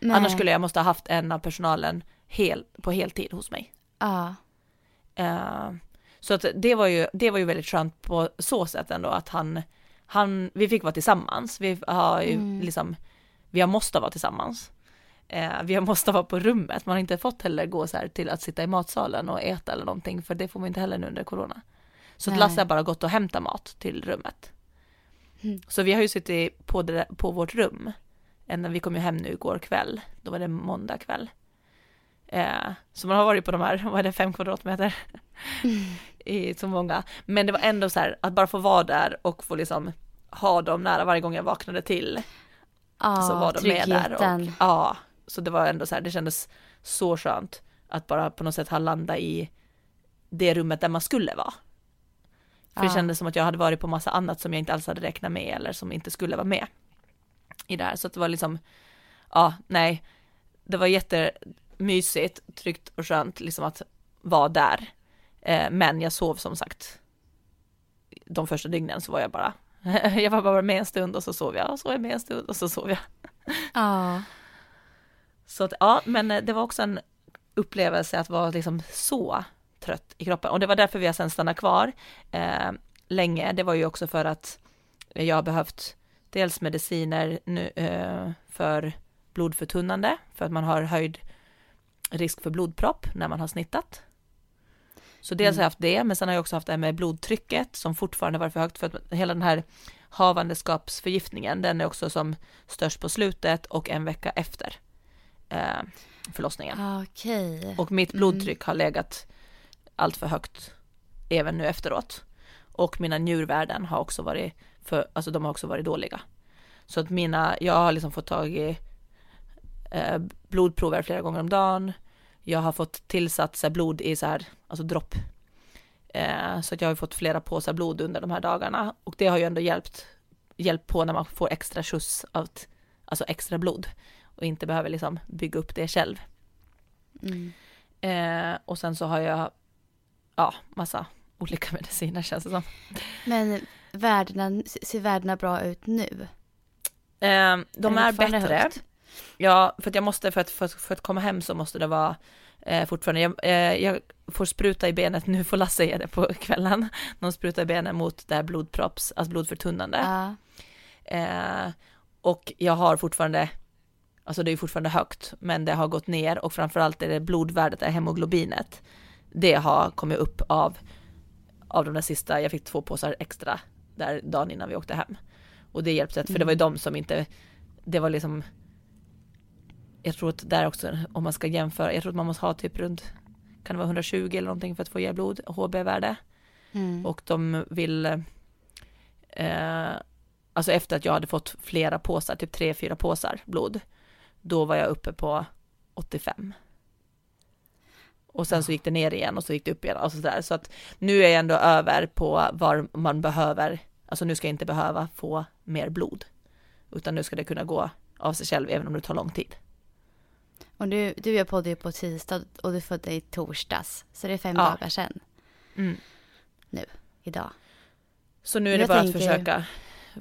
Nej. Annars skulle jag måste ha haft en av personalen hel, på heltid hos mig. Ja. Eh, så att det var ju, det var ju väldigt skönt på så sätt ändå att han, han, vi fick vara tillsammans. Vi har ju Mm. liksom, vi har måste vara tillsammans. Eh, vi måste vara på rummet, man har inte fått heller gå så här till att sitta i matsalen och äta eller någonting, för det får man inte heller nu under corona. Så att. Lasse har bara gått och hämtat mat till rummet. Mm. Så vi har ju suttit på det, på. Mm. Vårt rum. Ända vi kom ju hem nu igår kväll. Då var det måndag kväll. Eh, så man har varit på de här, vad är det, fem kvadratmeter? I så många. Men det var ändå så här att bara få vara där och få liksom ha dem nära varje gång jag vaknade till. Ja, så var de med där. tryggheten. Och, ja, så det var ändå så här, det kändes så skönt att bara på något sätt ha landat i det rummet där man skulle vara. För det kändes som att jag hade varit på massa annat som jag inte alls hade räknat med eller som inte skulle vara med i det här. Så det var liksom, ja, nej, det var jättemysigt, tryggt och skönt liksom att vara där. Eh, men jag sov som sagt, de första dygnen så var jag bara, jag var bara med en stund och så sov jag, och så var jag med en stund och så sov jag. Ja. Så att, ja, men eh, det var också en upplevelse att vara liksom så trött i kroppen. Och det var därför vi har sen stannat kvar eh, länge. Det var ju också för att jag har behövt dels mediciner nu, eh, för blodförtunnande, för att man har höjd risk för blodpropp när man har snittat. Så dels har jag haft det, men sen har jag också haft det med blodtrycket som fortfarande var för högt, för att hela den här havandeskapsförgiftningen, den är också som störst på slutet och en vecka efter eh, förlossningen. Okej. Och mitt blodtryck har legat allt för högt även nu efteråt. Och mina njurvärden har också varit för, alltså de har också varit dåliga. Så att mina, jag har liksom fått tag i eh, blodprover flera gånger om dagen. Jag har fått tillsatt blod i så här, alltså dropp. Eh, så att jag har fått flera påsar blod under de här dagarna. Och det har ju ändå hjälpt, hjälpt på när man får extra skjuts av, alltså extra blod. Och inte behöver liksom bygga upp det själv. Mm. Eh, och sen så har jag, ja, massa olika mediciner känns det som. Men värdena, ser värdena bra ut nu? Eh, de är fortfarande bättre. högt? Ja, för att jag måste, för att, för för att komma hem så måste det vara eh, fortfarande, jag, eh, jag får spruta i benet, nu får Lasse ge det på kvällen, de sprutar i benet mot det här blodpropps, alltså blodförtunnande. Ja. Eh, och jag har fortfarande, alltså det är fortfarande högt, men det har gått ner och framförallt är det blodvärdet, det här hemoglobinet, det har kommit upp av, av de där sista, jag fick två påsar extra där dagen innan vi åkte hem. Och det hjälpte, för det var ju de som inte, det var liksom, jag tror att där också, om man ska jämföra, jag tror att man måste ha typ runt, kan det vara 120 eller någonting för att få ge blod, HB-värde. Mm. Och de vill, eh, alltså efter att jag hade fått flera påsar, typ tre, fyra påsar blod, då var jag uppe på 85. Och sen så gick det ner igen och så gick det upp igen och så där. Så att nu är jag ändå över på var man behöver, alltså nu ska jag inte behöva få mer blod. Utan nu ska det kunna gå av sig själv även om det tar lång tid. Och du, du jag poddade ju på tisdag och du födde i torsdags. Så det är fem Ja. dagar sedan Mm. idag. Så nu är det jag bara tänker- att försöka,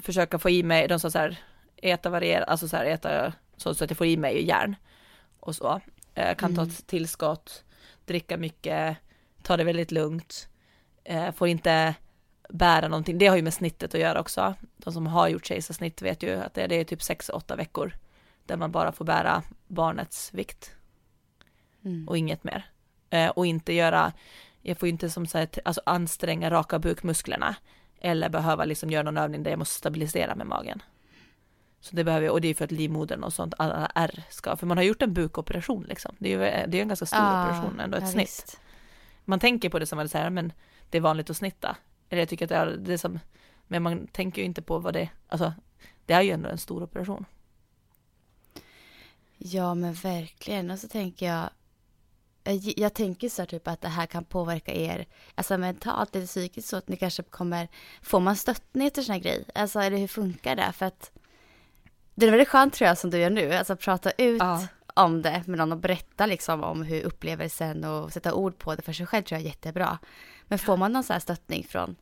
försöka få i mig, de sa så här, äta varierat, alltså så här, äta så, att jag får i mig järn och så. Eh, kan ta Mm. ett tillskott, dricka mycket, ta det väldigt lugnt, eh, får inte bära någonting. Det har ju med snittet att göra också. De som har gjort kejsarsnitt vet ju att det, är typ 6-8 veckor där man bara får bära barnets vikt Mm. och inget mer. Eh, och inte göra, jag får inte som sagt alltså anstränga raka bukmusklerna eller behöva liksom göra någon övning där jag måste stabilisera med magen. Så det behöver jag, och det är för att livmodern och sånt, alla R ska, för man har gjort en bukoperation liksom. Det är ju det är en ganska stor Ah, operation, ändå ett ja, snitt. visst. Man tänker på det som att säga, men det är vanligt att snitta. Eller jag tycker att det är, det är som, men man tänker ju inte på vad det, alltså det är ju ändå en stor operation. Ja men verkligen. Och så tänker jag. Jag, jag tänker så här typ att det här kan påverka er alltså mentalt eller psykiskt så att ni kanske kommer, får man stöttning efter här grejer? Alltså eller hur funkar det? För att det är väldigt skönt tror jag som du gör nu, alltså prata ut Ja. om det med någon och berätta liksom om hur upplevelsen och sätta ord på det för sig själv tror jag är jättebra. Men får man någon sån här stöttning från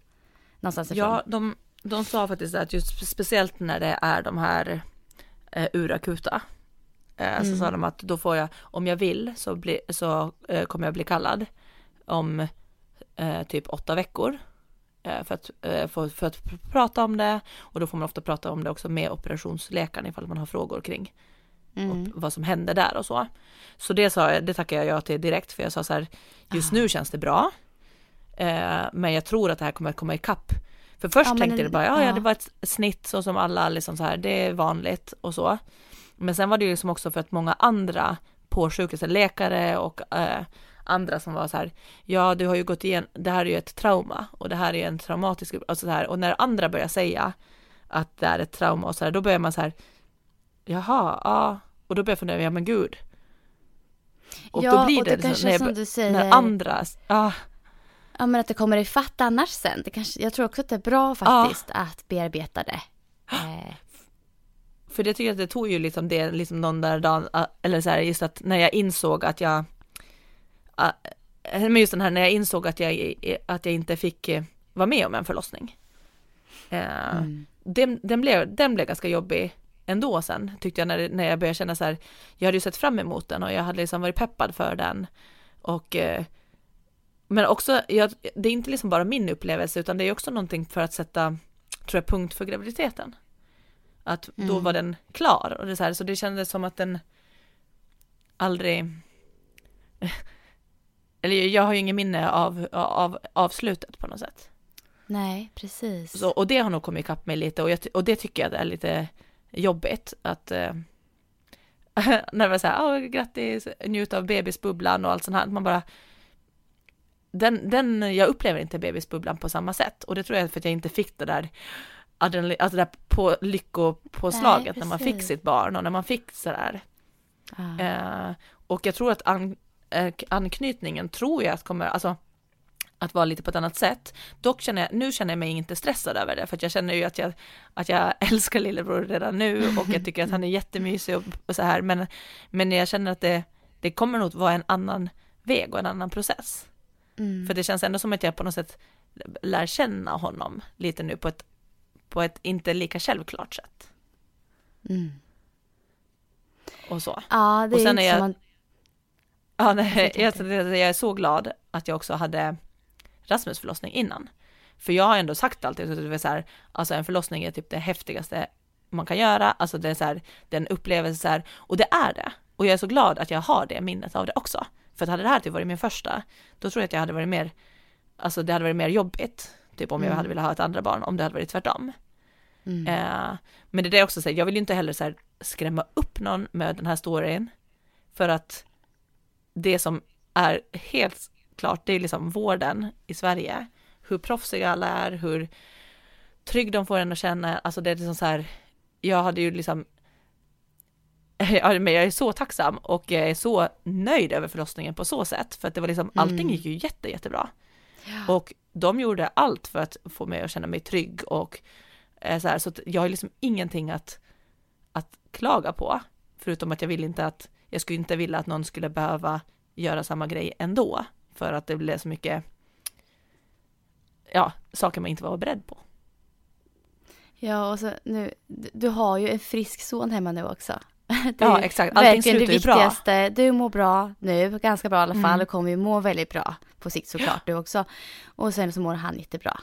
någonstans ifrån? Ja, de, de sa faktiskt att just spe- speciellt när det är de här eh, urakuta, eh, så Mm. sa de att då får jag, om jag vill så, bli, så eh, kommer jag bli kallad om eh, typ åtta veckor för, att, eh, för, för att pr- prata om det och då får man ofta prata om det också med operationsläkaren ifall man har frågor kring Mm. vad som hände där och så. Så det sa jag, det tackar jag ja till direkt för jag sa så här, just nu känns det bra. Eh, men jag tror att det här kommer att komma ikapp. För först Ja, tänkte jag bara, ja ja. det var ett snitt så som alla liksom så här, det är vanligt och så. Men sen var det ju liksom också för att många andra på sjukhuset, läkare och eh, andra som var så här, ja du har ju gått igenom, det här är ju ett trauma och det här är en traumatisk, alltså så här, och när andra börjar säga att det är ett trauma och så här, då börjar man så här, jaha, ja, och då börjar jag fundera, ja men gud. Och ja, då blir och det, det kanske när, som du säger, när andra, ja, ja men att det kommer ifatt annars sen. Det kanske, jag tror också att det är bra faktiskt att bearbeta det. Eh, För det tycker jag att det tog ju liksom det, liksom någon där dagen, eller så här just att när jag insåg att jag, men just den här när jag insåg att jag, att jag inte fick eh, vara med om en förlossning. Eh, den, den, blev, den blev ganska jobbig ändå sen, tyckte jag när, när jag började känna så här, jag hade ju sett fram emot den och jag hade liksom varit peppad för den. Och, eh, men också, jag, det är inte liksom bara min upplevelse utan det är också någonting för att sätta, tror jag, punkt för graviditeten. Att då var den klar och det så, här, så det kändes som att den aldrig eller jag har ju ingen minne av, av, av slutet på något sätt. nej, precis. Så, och det har nog kommit ikapp mig lite och, jag, och det tycker jag är lite jobbigt att eh, när man säger åh grattis, njut av bebisbubblan och allt sånt här, man bara den, den, jag upplever inte bebisbubblan på samma sätt och det tror jag är för att jag inte fick det där adrenalin, alltså det där på, lyckopåslaget Nej, när man fick sitt barn och när man fick sådär Ja. Eh, och jag tror att an, anknytningen tror jag att kommer, alltså att vara lite på ett annat sätt. Dock känner jag, nu känner jag mig inte stressad över det, för att jag känner ju att jag, att jag älskar lillebror redan nu och jag tycker att han är jättemysig och, och så här, men, men jag känner att det, det kommer nog vara en annan väg och en annan process. Mm. För det känns ändå som att jag på något sätt lär känna honom lite nu på ett, på ett inte lika självklart sätt. Mm. Och så. Ja, det Och är sen inte är jag- man... Ja, nej, Jag jag, är så glad att jag också hade Rasmus förlossning innan. För jag har ändå sagt alltid att det är så här, alltså en förlossning är typ det häftigaste man kan göra, alltså det är så här, det är en upplevelse så här, och det är det. Och jag är så glad att jag har det minnet av det också. För att hade det här typ varit min första, då tror jag att jag hade varit mer, alltså det hade varit mer jobbigt, typ om jag Mm. hade velat ha ett andra barn, om det hade varit tvärtom. Mm. Eh, men det är det också säger, jag vill ju inte heller så här skrämma upp någon med den här storyn. För att det som är helt klart, det är liksom vården i Sverige. Hur proffsiga alla är, hur trygg de får en att känna. Alltså det är liksom så här, jag hade ju liksom Ja, men jag är så tacksam och jag är så nöjd över förlossningen på så sätt. För att det var liksom, allting gick ju jätte, jättebra. Och de gjorde allt för att få mig att känna mig trygg och eh, så här, så jag har liksom ingenting att, att klaga på. Förutom att jag vill inte att, jag skulle inte vilja att någon skulle behöva göra samma grej ändå. För att det blev så mycket, ja, saker man inte var beredd på. Ja, och så nu, du, har ju en frisk son hemma nu också. Det Ja, exakt. Allting slutar ju bra. viktigaste. Du mår bra nu, ganska bra i alla fall, Mm. och kommer ju må väldigt bra på sikt såklart du också. Och sen så mår han jättebra.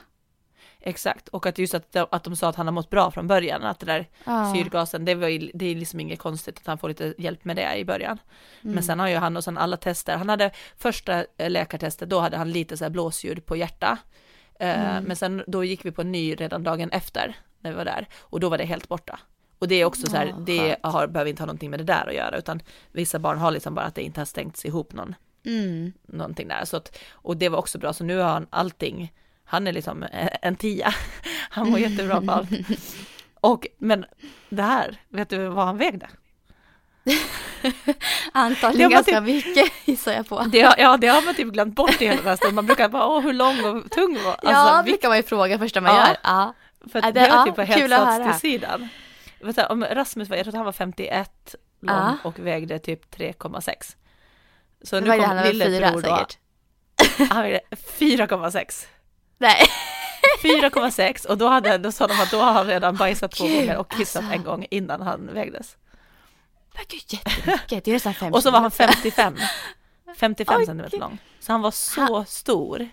Exakt, och att just att, de- att de sa att han har mått bra från början, att det där Ja. syrgasen, det, var ju, det är liksom inget konstigt att han får lite hjälp med det i början. Mm. Men sen har ju han och sen alla tester, han hade första eh, läkartestet, då hade han lite så här blåsljud på hjärta. Eh, Mm. Men sen då gick vi på en ny redan dagen efter, när vi var där, och då var det helt borta. Och det är också så här, Ja, det har, behöver inte ha någonting med det där att göra, utan vissa barn har liksom bara att det inte har stängts ihop någon Mm. någonting där. Så att, och det var också bra, så nu har han allting, han är liksom en tia. Han mår jättebra på allt. Och, men det här, vet du vad han vägde? Antagligen Det ganska mycket gissar jag på. Det, ja, det har man typ glömt bort i hela här stunden. Man brukar bara, åh hur lång och tung var alltså, ja, det kan man ju fråga första man Ja. gör. Ja. För Ja, att det- det, var ja, typ på kul att hetsats höra. till sidan. Du, om Rasmus var, jag tror att han var 51 lång Ja. och vägde typ 3,6. Så Nu nu det kom lillebror då, han vägde 4,6. Nej. 4,6 och då, hade, då sa de att då har han redan bajsat två Gud, gånger och kissat alltså. en gång innan han vägdes. Men gud jättemycket, det är nästan fem Och så var han kilo. 55. 55 Oj, centimeter lång. Så han var så stor.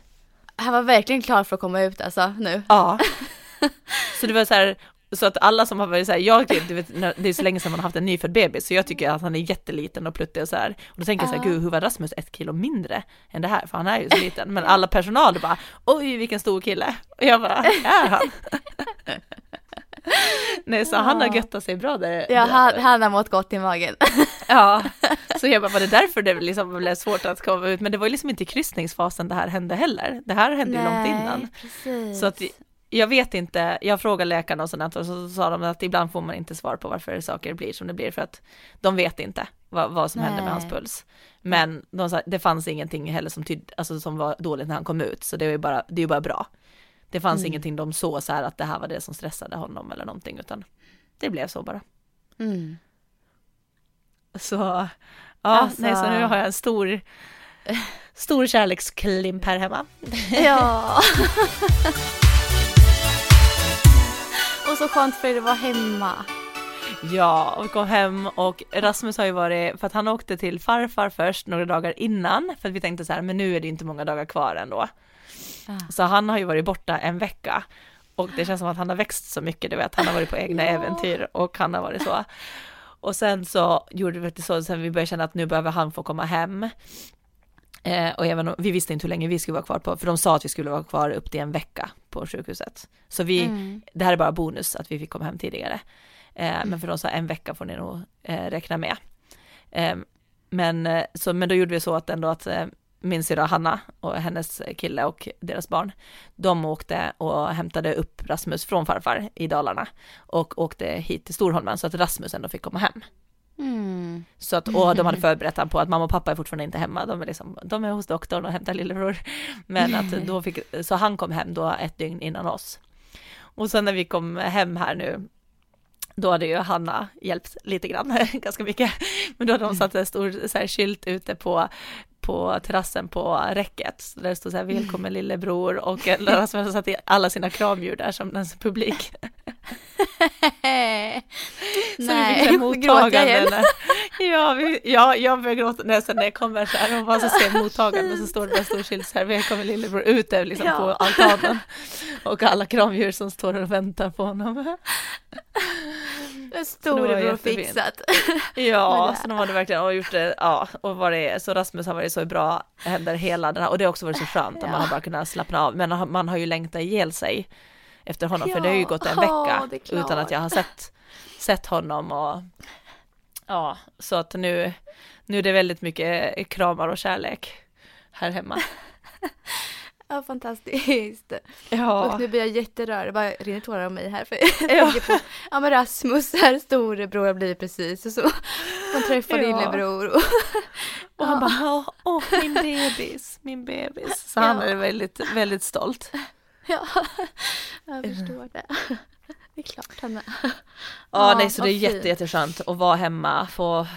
Han var verkligen klar för att komma ut alltså nu. Ja. Så det var så här, så att alla som har varit så här, jag, du vet, det är så länge sedan man har haft en nyfödd bebis, så jag tycker att han är jätteliten och pluttig och så här. Och då tänker jag så här, gud hur var Rasmus ett kilo mindre än det här? För han är ju så liten. Men alla personal bara, oj vilken stor kille. Och jag bara, är han? Nej, så han har göttat sig bra där. Ja, han, han har mått gott i magen. Ja, så jag bara, var det därför det liksom blev svårt att komma ut? Men det var ju liksom inte i kryssningsfasen det här hände heller. Det här hände ju långt innan. Precis. Så att jag vet inte, jag frågade läkarna och sådant och så sa de att ibland får man inte svar på varför saker blir som det blir för att de vet inte vad, vad som Nej. hände med hans puls. Men de sa, det fanns ingenting heller som, tyd, alltså, som var dåligt när han kom ut, så det är ju bara, det är bara bra. Det fanns Mm. ingenting de såg så här att det här var det som stressade honom eller någonting, utan det blev så bara. Mm. Så, ja, Alltså- nej, så nu har jag en stor, stor kärleksklimp här hemma. Ja. så skönt för er att vara hemma. Ja, och kom hem och Rasmus har ju varit, för att han åkte till farfar först några dagar innan, för att vi tänkte så här, men nu är det inte många dagar kvar ändå. Ah. Så han har ju varit borta en vecka. Och det känns som att han har växt så mycket, du vet, han har varit på egna Ja. äventyr och han har varit så. Och sen så gjorde vi det så, sen vi började känna att nu behöver han få komma hem. Eh, och även vi visste inte hur länge vi skulle vara kvar på, för de sa att vi skulle vara kvar upp till en vecka på sjukhuset. Så vi, Mm. det här är bara bonus att vi fick komma hem tidigare. Eh, men för de sa en vecka får ni nog eh, räkna med. Eh, men, eh, så, men då gjorde vi så att ändå att eh, min syrra Hanna och hennes kille och deras barn, de åkte och hämtade upp Rasmus från farfar i Dalarna och åkte hit till Storholmen så att Rasmus ändå fick komma hem. Mm. Så att, och de hade förberett honom på att mamma och pappa är fortfarande inte hemma, de är, liksom, de är hos doktorn och hämtar lillebror. Men att då fick, så han kom hem då ett dygn innan oss. Och sen när vi kom hem här nu, då hade ju Hanna hjälpt lite grann, ganska mycket. Men då hade de satt en stor så här, skylt ute på på terrassen på räcket, så där det stod så här välkommen lillebror och Rasmus hade satt alla sina kramdjur där som en publik. Så vi fick här mottaganden. Ja, vi, ja, jag började gråta när, jag kommer så här och bara så ser mottaganden så står det där stor skylt så här, välkommen lillebror ute liksom Ja. på altanen. Och alla kramdjur som står och väntar på honom. En var storebror fixat. Ja, så de hade verkligen och gjort det, ja, och var det, så Rasmus har varit så bra händer hela den här, och det har också varit så skönt att man Ja. har bara kunnat slappna av, men man har ju längtat ihjäl sig efter honom, för det har ju Ja, gått en ja, vecka utan att jag har sett, sett honom och ja, så att nu, nu är det väldigt mycket kramar och kärlek här hemma. Ja, fantastiskt. Ja, Och nu blir jag jätterörd, det bara rinner tårar om mig här. För Ja. på, ja men Rasmus, här storebror har blivit precis och så. Man träffar Ja. lillebror och och han bara, "Ja, åh, min bebis, min bebis. Så han Ja. är väldigt, väldigt stolt. Ja, jag förstår det. Det är klart han är. Ja, Ja, nej så det är jätte, jätteskönt att vara hemma, få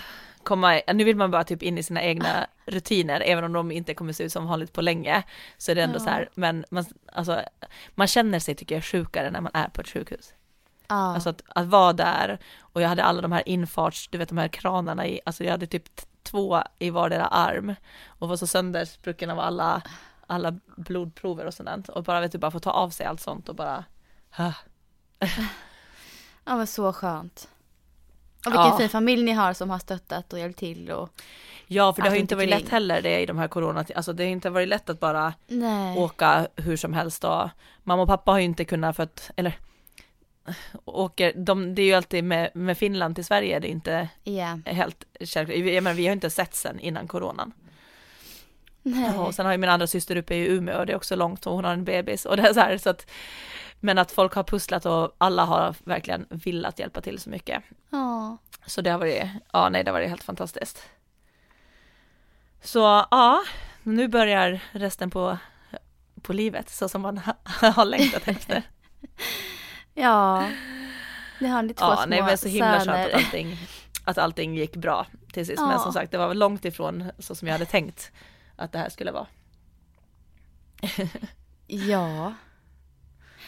komma, nu vill man bara typ in i sina egna rutiner, även om de inte kommer se ut som vanligt på länge, så är det ändå Ja. så här, men man, alltså, man känner sig tycker jag sjukare när man är på ett sjukhus. Ja, Alltså att, att vara där, och jag hade alla de här infarts, du vet de här kranarna i, alltså jag hade typ två i vardera arm, och var så söndersprucken av alla, alla blodprover och sådant, och bara vet du, bara få ta av sig allt sånt och bara, ah. ja men så skönt. Och vilken Ja. fin familj ni har som har stöttat och hjälpt till och Ja, för det har ju inte varit omkring. lätt heller det i de här corona, alltså det har inte varit lätt att bara nej. åka hur som helst och mamma och pappa har ju inte kunnat för att, eller åker, de, det är ju alltid med, med Finland till Sverige, det är inte Ja. helt självklart, jag menar vi har inte sett sen innan coronan. Nej. Och sen har ju min andra syster uppe i Umeå och det är också långt och hon har en bebis och det är så här så att men att folk har pusslat och alla har verkligen velat hjälpa till så mycket. Ja. Så det har varit, ja nej det har varit helt fantastiskt. Så ja, nu börjar resten på, på livet så som man ha- har längtat efter. Ja. Ni har ni två Ja, små nej men så himla söner. att allting, att allting gick bra till sist. Men Ja. som sagt, det var väl långt ifrån så som jag hade tänkt att det här skulle vara. Ja.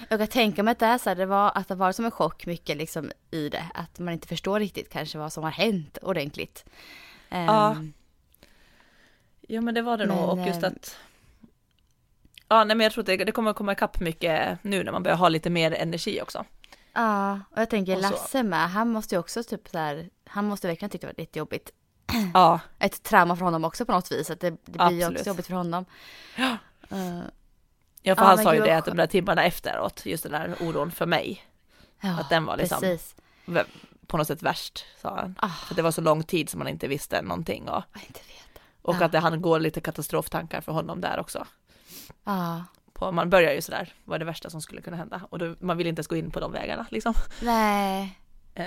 Jag kan tänka mig att det är så här, det var, att det var som en chock mycket liksom i det. Att man inte förstår riktigt kanske vad som har hänt ordentligt. Ja. Ehm, Ja men det var det Men, nog och just eh, att Ja nej men jag tror att det, det kommer komma ikapp mycket nu när man börjar ha lite mer energi också. Ja, och jag tänker Och Lasse med, han måste ju också typ så här, han måste verkligen tycka det var lite jobbigt. Ja, Ett trauma för honom också på något vis, att det, det blir ju också jobbigt för honom. Ja. Eh, ja för Ja, han sa ju det att de där timmarna efteråt, just den där oron för mig, ja, Att den var liksom- Precis. på något sätt värst, sa han. Ah, För det var så lång tid som man inte visste någonting och, inte vet. och Ja. att det han går lite katastroftankar för honom där också. Ja, På, man börjar ju sådär, vad är det värsta som skulle kunna hända? Och då, man vill inte ens gå in på de vägarna liksom. nej. Eh,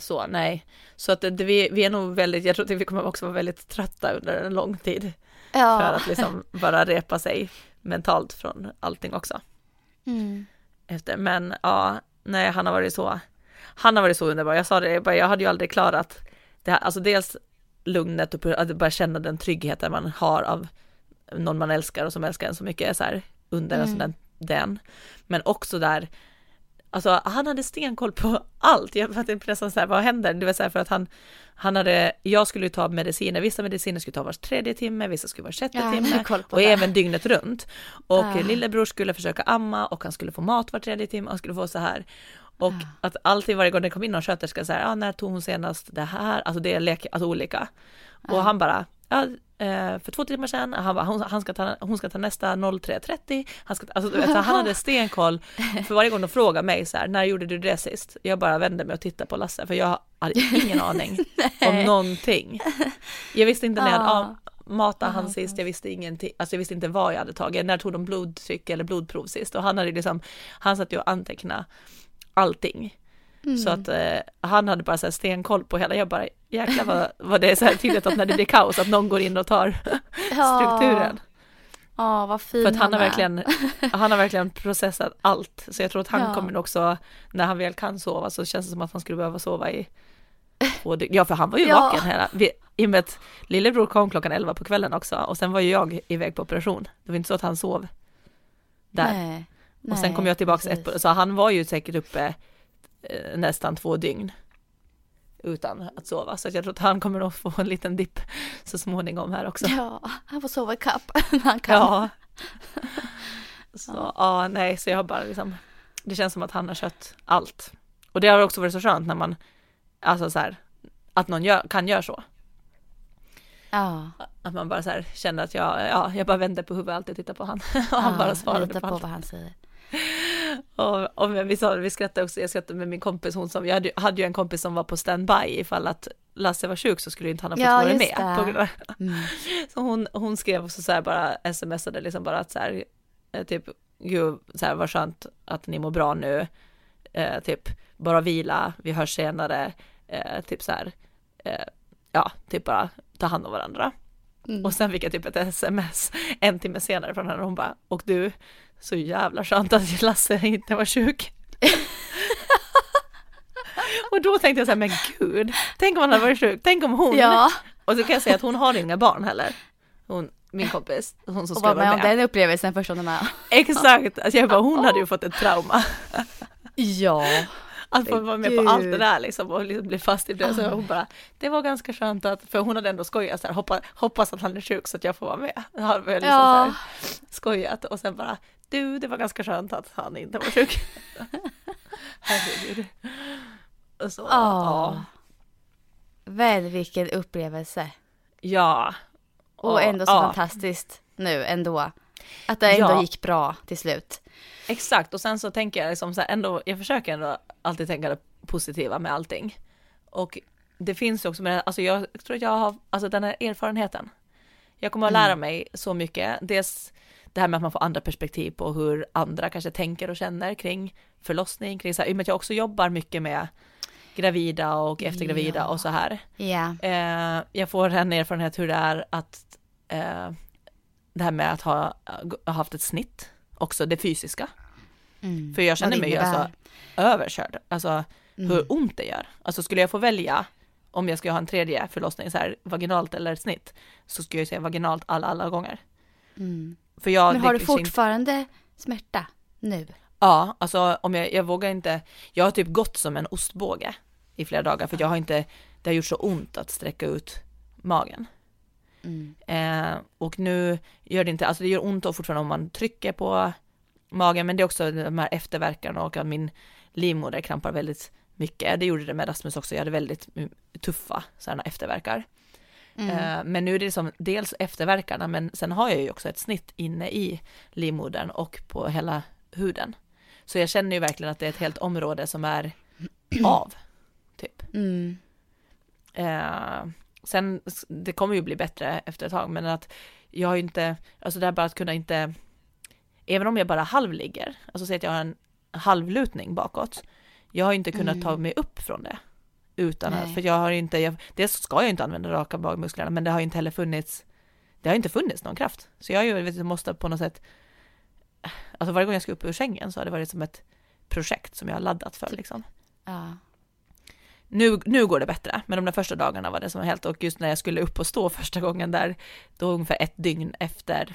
så nej, så att det, det, vi, vi är nog väldigt, jag tror att vi kommer också vara väldigt trötta under en lång tid. För Ja. att liksom bara repa sig mentalt från allting också. Mm. Efter, men ja, nej han har varit så, han har varit så underbar. Jag sa det, jag, bara, jag hade ju aldrig klarat det här, alltså dels lugnet och att bara känna den tryggheten man har av någon man älskar och som älskar en så mycket så här under en Mm. sån där, den. Men också där, alltså han hade stenkoll på allt. Jag fattade nästan så här, vad händer? Det var så här för att han, han hade, jag skulle ju ta mediciner, vissa mediciner skulle ta var tredje timme, vissa skulle var sjätte Ja, timme och det. även dygnet runt. Och Ah. lillebror skulle försöka amma och han skulle få mat var tredje timme han skulle få så här. Och Ah. att alltid varje gång det kom in någon sköterska så här, ja när tog hon senast det här? Alltså det är lek, alltså olika. Och Ah. han bara, ja för två timmar sedan, han, bara, hon, han ska ta, hon ska ta nästa 03.30, han, ska, alltså, vet, han hade stenkoll för varje gång de frågade mig så här, när gjorde du det sist? Jag bara vände mig och tittade på Lasse för jag hade ingen aning om någonting. Jag visste inte när jag Ah. ja, matade han sist, jag visste ingenting, alltså jag visste inte vad jag hade tagit, när tog de blodtryck eller blodprov sist och han hade liksom, han satt ju och antecknade allting. Mm. Så att eh, han hade bara så här stenkoll på hela, jag bara jäklar vad, vad det är så här att när det blir kaos att någon går in och tar strukturen. Ja, vad fin För att han har är. verkligen, han har verkligen processat allt. Så jag tror att han Ja. kommer också, när han väl kan sova så känns det som att han skulle behöva sova i två dygn. Ja för han var ju Ja. vaken hela, vi, i och med att lillebror kom klockan 11 på kvällen också och sen var ju jag iväg på operation. Det var inte så att han sov där. Nej. och sen kom jag tillbaks ett så han var ju säkert uppe nästan två dygn utan att sova. Så jag tror att han kommer att få en liten dipp så småningom här också. Ja, han får sova i kapp när han kan. Ja. Så ja. nej, så jag har bara liksom, det känns som att han har kött allt. Och det har också varit så skönt när man, alltså så här, att någon gör, kan göra så. Ja, Att man bara så här känner att jag, ja, jag bara vänder på huvudet alltid och tittar på han. Och han ja, bara lita på, på allt. vad han säger. Och, och men vi sa, vi skrattade också, jag skrattade med min kompis, hon som, jag hade, hade ju en kompis som var på standby ifall att Lasse var sjuk så skulle inte han ha fått Ja, vara med. På grund av, Mm. Så hon, hon skrev också så här bara smsade liksom bara att så här eh, typ gud så här vad skönt att ni mår bra nu eh, typ bara vila vi hörs senare eh, typ så här eh, ja typ bara ta hand om varandra Mm. och sen fick jag typ ett sms en timme senare från henne och hon bara och du så jävla skönt att Lasse inte var sjuk och då tänkte jag så här men gud tänk om han hade varit sjuk tänk om hon Ja, och så kan jag säga att hon har inga barn heller. Hon, min kompis, hon som och ska vara med med. den upplevelsen först hon är med. Exakt, alltså jag bara hon hade ju fått ett trauma. Ja. Att få vara med på allt det där liksom och liksom bli fast i det. Så hon bara, det var ganska skönt att, för hon hade ändå skojat så här, hoppas, hoppas att han är sjuk så att jag får vara med. Vi liksom så Ja. här skojat och sen bara, du det var ganska skönt att han inte var sjuk. Herregud. Och Så, Ja. ja. Väl vilken upplevelse. Ja. Och ändå så ja. fantastiskt nu ändå. Att det ändå Ja. gick bra till slut. Exakt, och sen så tänker jag liksom så här ändå, jag försöker ändå alltid tänka det positiva med allting. Och det finns ju också med, alltså jag tror att jag har, alltså den här erfarenheten. Jag kommer att lära mig så mycket, dels det här med att man får andra perspektiv på hur andra kanske tänker och känner kring förlossning, kring så här, i och med att jag också jobbar mycket med gravida och eftergravida Ja. och så här. Ja. Eh, jag får en erfarenhet hur det är att eh, det här med att ha, ha haft ett snitt, också det fysiska. Mm. För jag känner mig ju alltså överkörd, alltså Mm. hur ont det gör. Alltså skulle jag få välja om jag ska ha en tredje förlossning, så här vaginalt eller ett snitt, så skulle jag säga vaginalt alla, alla gånger. Mm. För jag, Men har du finns inte- fortfarande smärta nu? Ja, alltså om jag, jag vågar inte, jag har typ gått som en ostbåge i flera dagar för jag har inte, det har gjort så ont att sträcka ut magen. Mm. Eh, och nu gör det inte, alltså det gör ont fortfarande om man trycker på magen, men det är också de här efterverkarna och att min livmoder krampar väldigt mycket. Det gjorde det med Rasmus också, jag hade väldigt tuffa sådana efterverkar. Mm. Eh, men nu är det som dels efterverkarna, men sen har jag ju också ett snitt inne i livmodern och på hela huden. Så jag känner ju verkligen att det är ett helt område som är av, typ. Mm. Eh, sen, det kommer ju bli bättre efter ett tag, men att jag har ju inte, alltså det här bara att kunna inte, även om jag bara halvligger, alltså säg att jag har en halvlutning bakåt, jag har inte kunnat mm. ta mig upp från det. Utan att, för jag har inte, jag, dels ska jag inte använda raka magmusklerna, men det har inte heller funnits, det har inte funnits någon kraft. Så jag ju, vet, måste på något sätt, alltså varje gång jag ska upp ur sängen så har det varit som ett projekt som jag har laddat för liksom. Ja. Nu, nu går det bättre, men de där första dagarna var det som helt, och just när jag skulle upp och stå första gången där, då ungefär ett dygn efter,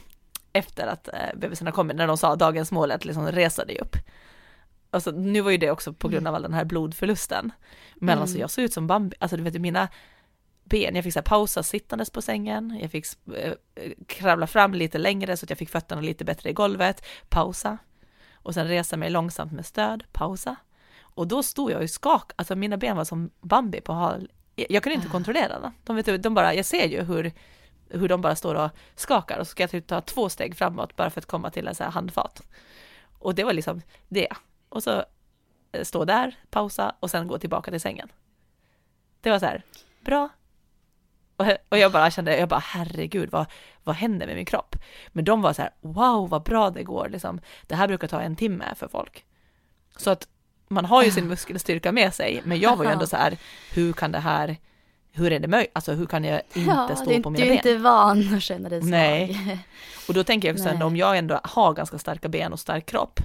efter att eh, bebisarna kommit, när de sa dagens mål att liksom resa dig upp. Alltså, nu var ju det också på grund mm. av all den här blodförlusten. Men mm. alltså jag såg ut som Bambi, alltså du vet mina ben, jag fick så här, pausa sittandes på sängen, jag fick äh, kravla fram lite längre så att jag fick fötterna lite bättre i golvet, pausa. Och sen resa mig långsamt med stöd, pausa. Och då stod jag och skak, alltså mina ben var som Bambi på hal. Jag kunde inte ah. kontrollera dem. De, vet, de bara, jag ser ju hur, hur de bara står och skakar och så ska jag typ ta två steg framåt bara för att komma till en så här handfat. Och det var liksom det. Och så eh, stå där, pausa och sen gå tillbaka till sängen. Det var så här, bra. Och, jag bara kände, jag bara herregud, vad, vad händer med min kropp? Men de var så här, wow, vad bra det går, liksom. Det här brukar ta en timme för folk. Så att man har ju sin muskelstyrka med sig, men jag var ju ändå så här, hur kan det här, hur är det möjligt, alltså hur kan jag inte ja, stå på mina ben? Du är inte van att känna dig svag. Nej. Och då tänker jag också, Nej. om jag ändå har ganska starka ben och stark kropp,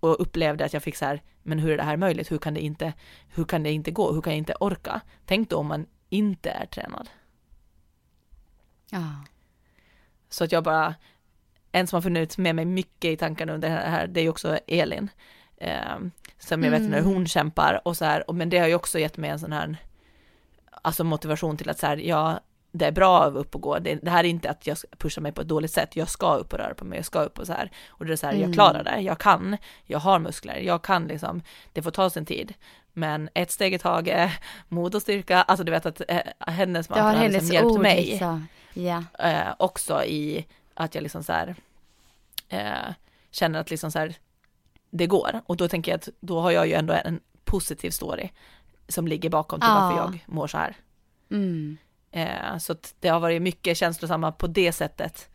och upplevde att jag fick så här, men hur är det här möjligt? Hur kan det inte, hur kan det inte gå? Hur kan jag inte orka? Tänk då om man inte är tränad. Ja. Så att jag bara, en som har funnits med mig mycket i tankarna under det här, det är också Elin. Eh, som jag vet när mm. hon kämpar och så här, och, men det har ju också gett mig en sån här, alltså motivation till att så här, ja, det är bra att upp och gå. Det, det, här är inte att jag pushar mig på ett dåligt sätt. Jag ska upp och röra på mig, jag ska upp och så här. Och det är så här, mm. jag klarar det, jag kan, jag har muskler, jag kan liksom, det får ta sin tid. Men ett steg i taget, mod och styrka, alltså du vet att äh, hennes man har liksom hjälpt mig. Yeah. Äh, också i att jag liksom så här, äh, känner att liksom så här, det går. Och då tänker jag att då har jag ju ändå en positiv story som ligger bakom till ah. varför jag mår så här. Mm. Eh, så det har varit mycket känslosamma på det sättet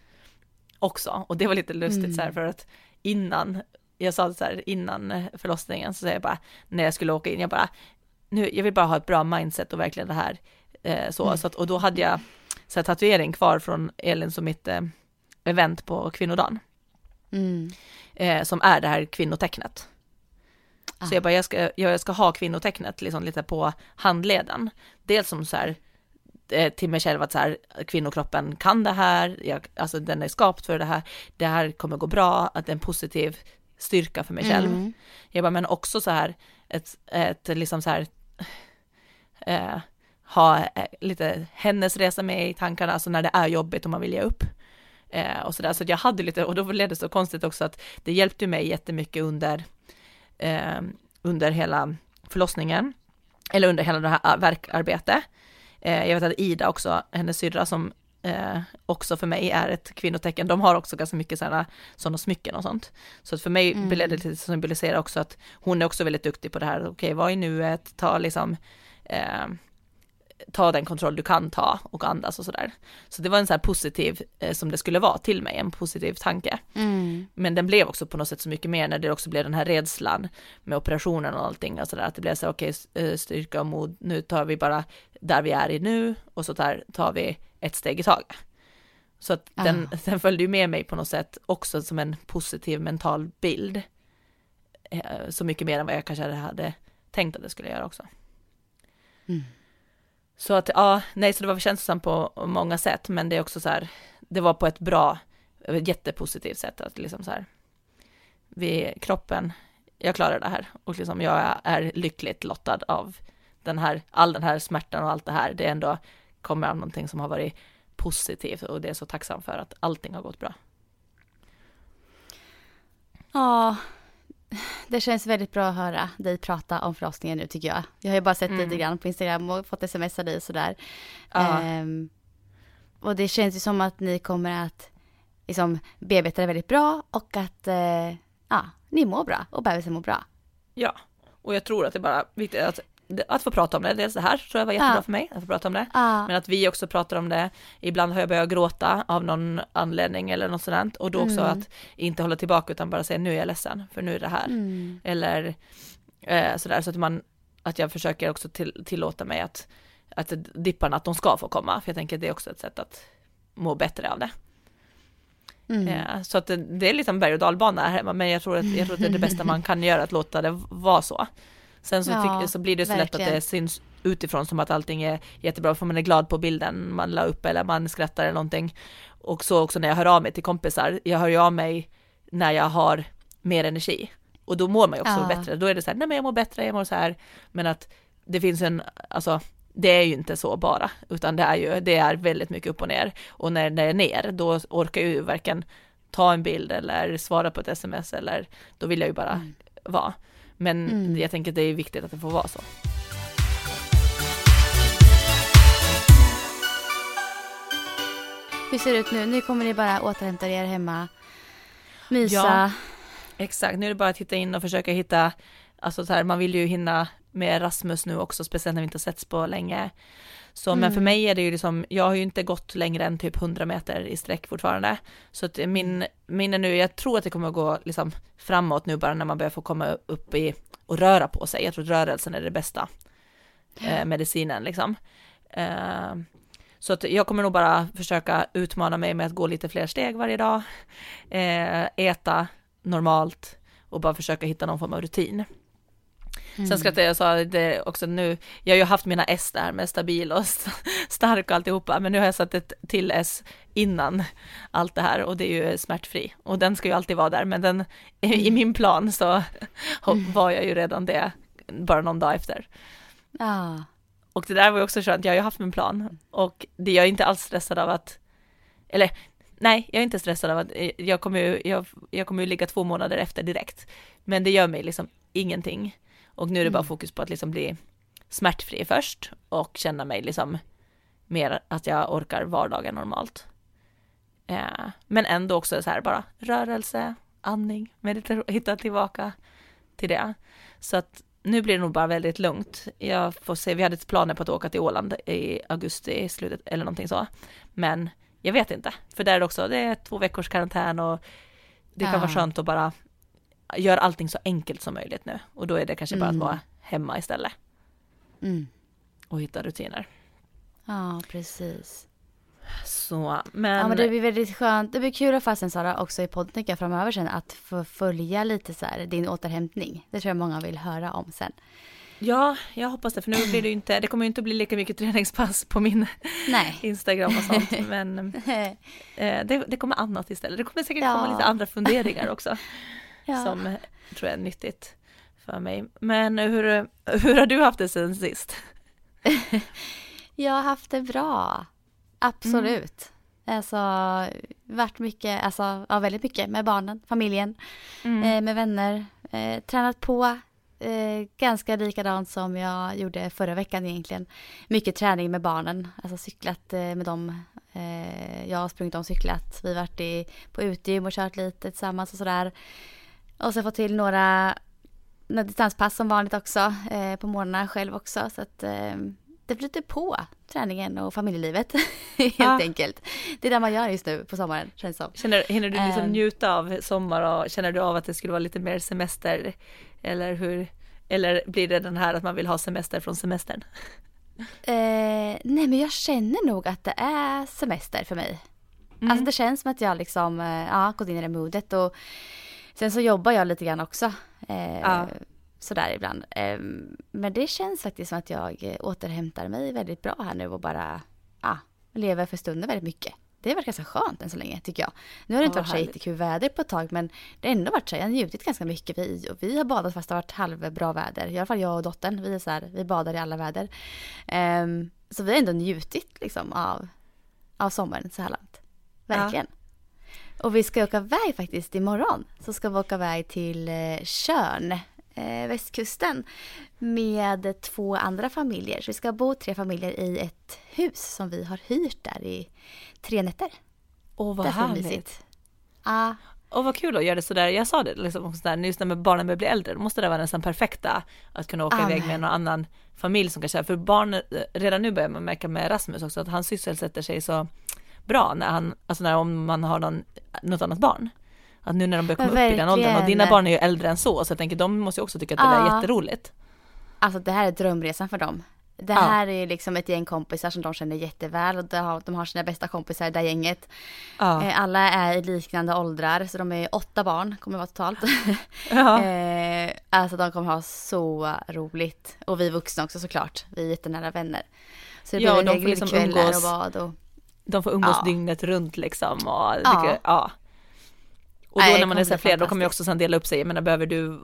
också. Och det var lite lustigt mm. så här för att innan, jag sa så här innan förlossningen så säger jag bara, när jag skulle åka in, jag bara, nu, jag vill bara ha ett bra mindset och verkligen det här eh, så. Mm. så att, och då hade jag så här, tatuering kvar från Elins och mitt eh, event på kvinnodagen. Mm. Eh, som är det här kvinnotecknet. Ah. Så jag bara, jag ska, jag ska ha kvinnotecknet liksom lite på handleden. Dels som så här, till mig själv att så här, kvinnokroppen kan det här, jag, alltså den är skapt för det här, det här kommer gå bra, att det är en positiv styrka för mig själv. Mm. Jag bara, men också så här, ett, ett liksom så här, eh, ha eh, lite hennes resa med i tankarna, alltså när det är jobbigt och man vill ge upp. Eh, och så där, så jag hade lite, och då blev det så konstigt också att det hjälpte mig jättemycket under, eh, under hela förlossningen, eller under hela det här verkarbetet. Eh, jag vet att Ida också, hennes syrra som eh, också för mig är ett kvinnotecken, de har också ganska mycket sådana, sådana smycken och sånt. Så att för mig mm. blev det lite symbolisera också att hon är också väldigt duktig på det här, okej okay, vad är nuet, ta liksom eh, ta den kontroll du kan ta och andas och sådär. Så det var en så här positiv, eh, som det skulle vara till mig, en positiv tanke. Mm. Men den blev också på något sätt så mycket mer när det också blev den här rädslan med operationen och allting och sådär, att det blev så okej, okay, eh, styrka och mod, nu tar vi bara där vi är i nu och så tar, tar vi ett steg i taget. Så att ah. den, den följde ju med mig på något sätt också som en positiv mental bild. Eh, så mycket mer än vad jag kanske hade tänkt att det skulle göra också. Mm. Så att ja, nej, så det var känslosamt på många sätt, men det är också så här, det var på ett bra, jättepositivt sätt att liksom så här, vi, kroppen, jag klarar det här och liksom jag är lyckligt lottad av den här, all den här smärtan och allt det här, det ändå kommer av någonting som har varit positivt och det är så tacksam för att allting har gått bra. Ja, det känns väldigt bra att höra dig prata om förlossningen nu tycker jag. Jag har ju bara sett Mm. lite grann på Instagram och fått sms av dig och sådär. Ja. Ehm, och det känns ju som att ni kommer att liksom bearbeta det väldigt bra och att eh, ja, ni mår bra och bebisen mår bra. Ja, och jag tror att det är bara viktigt att, att få prata om det. Dels det här tror jag var jättebra Ja. för mig, att få prata om det. Ja, Men att vi också pratar om det. Ibland har jag börjat gråta av någon anledning eller något sådant. Och då också Mm. att inte hålla tillbaka utan bara säga nu är jag ledsen för nu är det här. mm, Eller eh, sådär så att man, att jag försöker också till, tillåta mig att, att dipparna, att de ska få komma. För jag tänker att det är också ett sätt att må bättre av det. mm. Eh, så att det, det är liksom berg och dalbana här hemma, men jag tror, att, jag tror att det är det bästa man kan göra, att låta det vara så. Sen så, Ja, tyck, så blir det så lätt att verkligen. det syns utifrån som att allting är jättebra, för man är glad på bilden man la upp eller man skrattar eller någonting. Och så också när jag hör av mig till kompisar, jag hör ju av mig när jag har mer energi. Och då mår man ju också Ja. bättre, då är det så här, nej men jag mår bättre, jag mår så här. Men att det finns en, alltså det är ju inte så bara, utan det är ju, det är väldigt mycket upp och ner. Och när det är ner, då orkar jag ju varken ta en bild eller svara på ett sms eller då vill jag ju bara vara. Men Mm. jag tänker att det är viktigt att det får vara så. Hur ser det ut nu? Nu kommer ni bara återhämta er hemma, mysa. Ja. Exakt, nu är det bara att hitta in och försöka hitta, alltså så här, man vill ju hinna med Rasmus nu också, speciellt när vi inte har setts på länge. Så, men för Mm. mig är det ju liksom, jag har ju inte gått längre än typ 100 meter i sträck fortfarande. Så att min, min är nu, jag tror att det kommer att gå liksom framåt nu bara när man börjar få komma upp i och röra på sig. Jag tror att rörelsen är det bästa eh, medicinen liksom. Eh, så att jag kommer nog bara försöka utmana mig med att gå lite fler steg varje dag, eh, äta normalt och bara försöka hitta någon form av rutin. Mm. Sen skrattade jag och sa det också nu, jag har ju haft mina S där med stabil och st- stark och alltihopa, men nu har jag satt ett till S innan allt det här och det är ju smärtfri och den ska ju alltid vara där, men den i min plan så var jag ju redan det bara någon dag efter. Ja. Och det där var ju också skönt, jag har ju haft min plan och det, jag är inte alls stressad av att, eller nej, jag är inte stressad av att eh, jag kommer ju, jag, jag kommer ju ligga två månader efter direkt. Men det gör mig liksom ingenting. Och nu är det bara Mm. fokus på att liksom bli smärtfri först och känna mig liksom mer att jag orkar vardagen normalt. Eh, men ändå också så här bara rörelse, andning, meditera, hitta tillbaka till det. Så att nu blir det nog bara väldigt lugnt. Jag får se, vi hade ett planer på att åka till Åland i augusti i slutet eller någonting så. Men jag vet inte, för där är det också, det är två veckors karantän och det kan Ja. vara skönt att bara göra allting så enkelt som möjligt nu. Och då är det kanske bara att Mm. vara hemma istället Mm. och hitta rutiner. Ja, precis. Så, men, Ja, men det blir väldigt skönt. Det blir kul att fasen Sara också i podden framöver sen att få följa lite så här din återhämtning. Det tror jag många vill höra om sen. ja, jag hoppas det, för nu blir det ju inte, det kommer ju inte bli lika mycket träningspass på min Nej. Instagram och sånt, men eh, det, det kommer annat istället. Det kommer säkert Ja. komma lite andra funderingar också. Ja. som tror jag är nyttigt för mig. Men hur, hur har du haft det sen sist? Jag har haft det bra. Absolut. Alltså, varit mycket, alltså, ja, väldigt mycket med barnen, familjen, Mm. eh, med vänner. Eh, tränat på eh, ganska likadant som jag gjorde förra veckan egentligen. Mycket träning med barnen, alltså cyklat eh, med dem. Eh, jag har sprungit om cyklat. Vi har varit i, på utegym och kört lite tillsammans och sådär. Och så fått till några, några distanspass som vanligt också eh, på morgnarna själv också. Så att eh, det flyter på träningen och familjelivet helt Ja. enkelt. Det är det man gör just nu på sommaren känns som. Känner, hinner du liksom Ehm. njuta av sommar och känner du av att det skulle vara lite mer semester? Eller hur? Eller blir det den här att man vill ha semester från semestern? Eh, nej men jag känner nog att det är semester för mig. Mm. Alltså det känns som att jag liksom, eh, ja, gått in i det modet och sen så jobbar jag lite grann också. Eh, Ja. Sådär ibland. Eh, men det känns faktiskt som att jag eh, återhämtar mig väldigt bra här nu och bara, ja, lever för stunden väldigt mycket. Det har varit ganska skönt än så länge tycker jag. Nu har det inte Ja, varit så jättekul väder på ett tag men det har ändå varit så. Jag har njutit ganska mycket. Vi, och vi har badat fast det har varit halvbra väder. I alla fall jag och dottern. Vi är så här, vi badar i alla väder. Ehm, så vi har ändå njutit liksom av, av sommaren så här långt. Verkligen. Och vi ska åka iväg faktiskt imorgon. Så ska vi åka iväg till eh, Tjörn, eh, västkusten. Med två andra familjer. Så vi ska bo tre familjer i ett hus som vi har hyrt där i tre nätter. Åh vad härligt. mysigt. Ja, Och vad kul att göra det sådär, jag sa det liksom sådär, just när barnen börjar bli äldre, då måste det vara nästan perfekta att kunna åka iväg med Amen. någon annan familj som kanske, för barn, redan nu börjar man märka med Rasmus också att han sysselsätter sig så bra när han, alltså när om man har någon, något annat barn. Att nu när de börjar komma Ja, upp i den åldern, och dina barn är ju äldre än så, så jag tänker de måste ju också tycka att det där är Ja. jätteroligt. Alltså det här är drömresan för dem. Det Ja. här är liksom ett gäng kompisar som de känner jätteväl och de har, de har sina bästa kompisar i det här gänget. Ja. Eh, Alla är i liknande åldrar så de är åtta barn kommer det vara totalt. ja. eh, alltså de kommer ha så roligt. Och vi vuxna också såklart. Vi är jättenära vänner. Så det Ja, blir de en får liksom umgås. och bad och De får umgås Ja. dygnet runt liksom och, Ja. mycket, ja. Och då Nej, när man är så här fler, då kommer ju också sen dela upp sig. Jag menar, behöver du,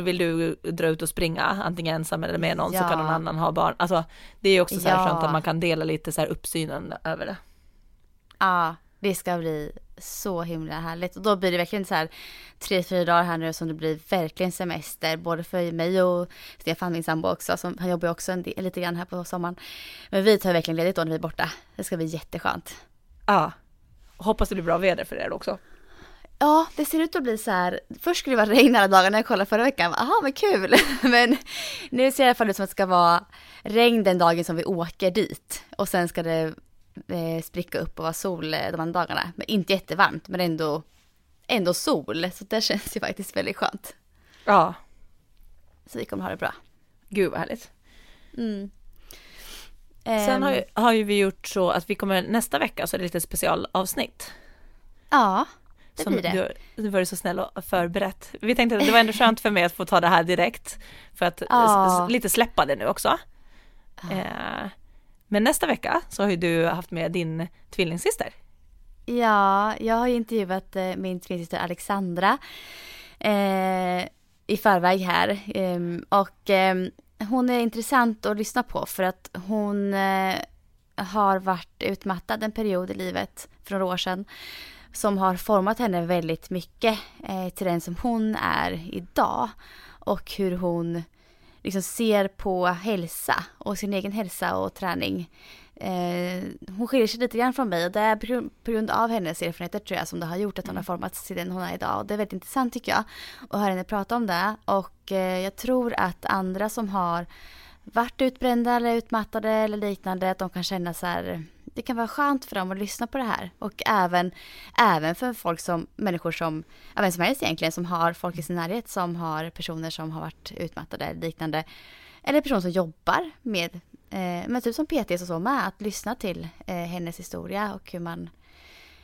vill du dra ut och springa, antingen ensam eller med någon, så Ja. kan någon annan ha barn. Alltså, det är ju också så här Ja. skönt att man kan dela lite så här uppsynen över det. Ja, det ska bli så himla härligt. Och då blir det verkligen så här tre, fyra dagar här nu som det blir verkligen semester. Både för mig och Stefan, min sambo också. Som, han jobbar ju också en del, lite grann här på sommaren. Men vi tar verkligen ledigt då när vi är borta. Det ska bli jätteskönt. Ja. Hoppas det blir bra väder för er också. Ja, det ser ut att bli så här. Först skulle det vara regn alla dagar när jag kollade förra veckan. Jaha, men kul. Men nu ser det i alla fall ut som att det ska vara regn den dagen som vi åker dit. Och sen ska det eh, spricka upp och vara sol eh, de andra dagarna. Men inte jättevarmt, men ändå, ändå sol. Så det känns ju faktiskt väldigt skönt. Ja, Så vi kommer ha det bra. gud vad härligt. Mm. Sen Ehm, har ju, har ju vi gjort så att vi kommer nästa vecka så är det lite specialavsnitt. Ja, det som blir det. Du, du var så snäll och förberett. Vi tänkte att det var ändå skönt för mig att få ta det här direkt. För att Ja. lite släppa det nu också. Eh, men nästa vecka så har ju du haft med din tvillingsyster. Ja, jag har ju intervjuat eh, min tvillingsyster Alexandra eh, i förväg här. Eh, och eh, hon är intressant att lyssna på för att hon eh, har varit utmattad en period i livet för några år sedan som har format henne väldigt mycket eh, till den som hon är idag. Och hur hon liksom ser på hälsa och sin egen hälsa och träning. Eh, hon skiljer sig lite grann från mig och det är på grund- av hennes erfarenheter tror jag som det har gjort att hon har formats till den hon är idag. Och det är väldigt intressant tycker jag att höra henne prata om det. Och eh, jag tror att andra som har varit utbrända eller utmattade eller liknande, att de kan känna så här, det kan vara skönt för dem att lyssna på det här. Och även, även för folk som, människor som, ja, vem som helst egentligen, som har folk i sin närhet som har personer som har varit utmattade eller liknande. Eller personer som jobbar med, eh, men typ som PTs och så med, att lyssna till eh, hennes historia och hur man,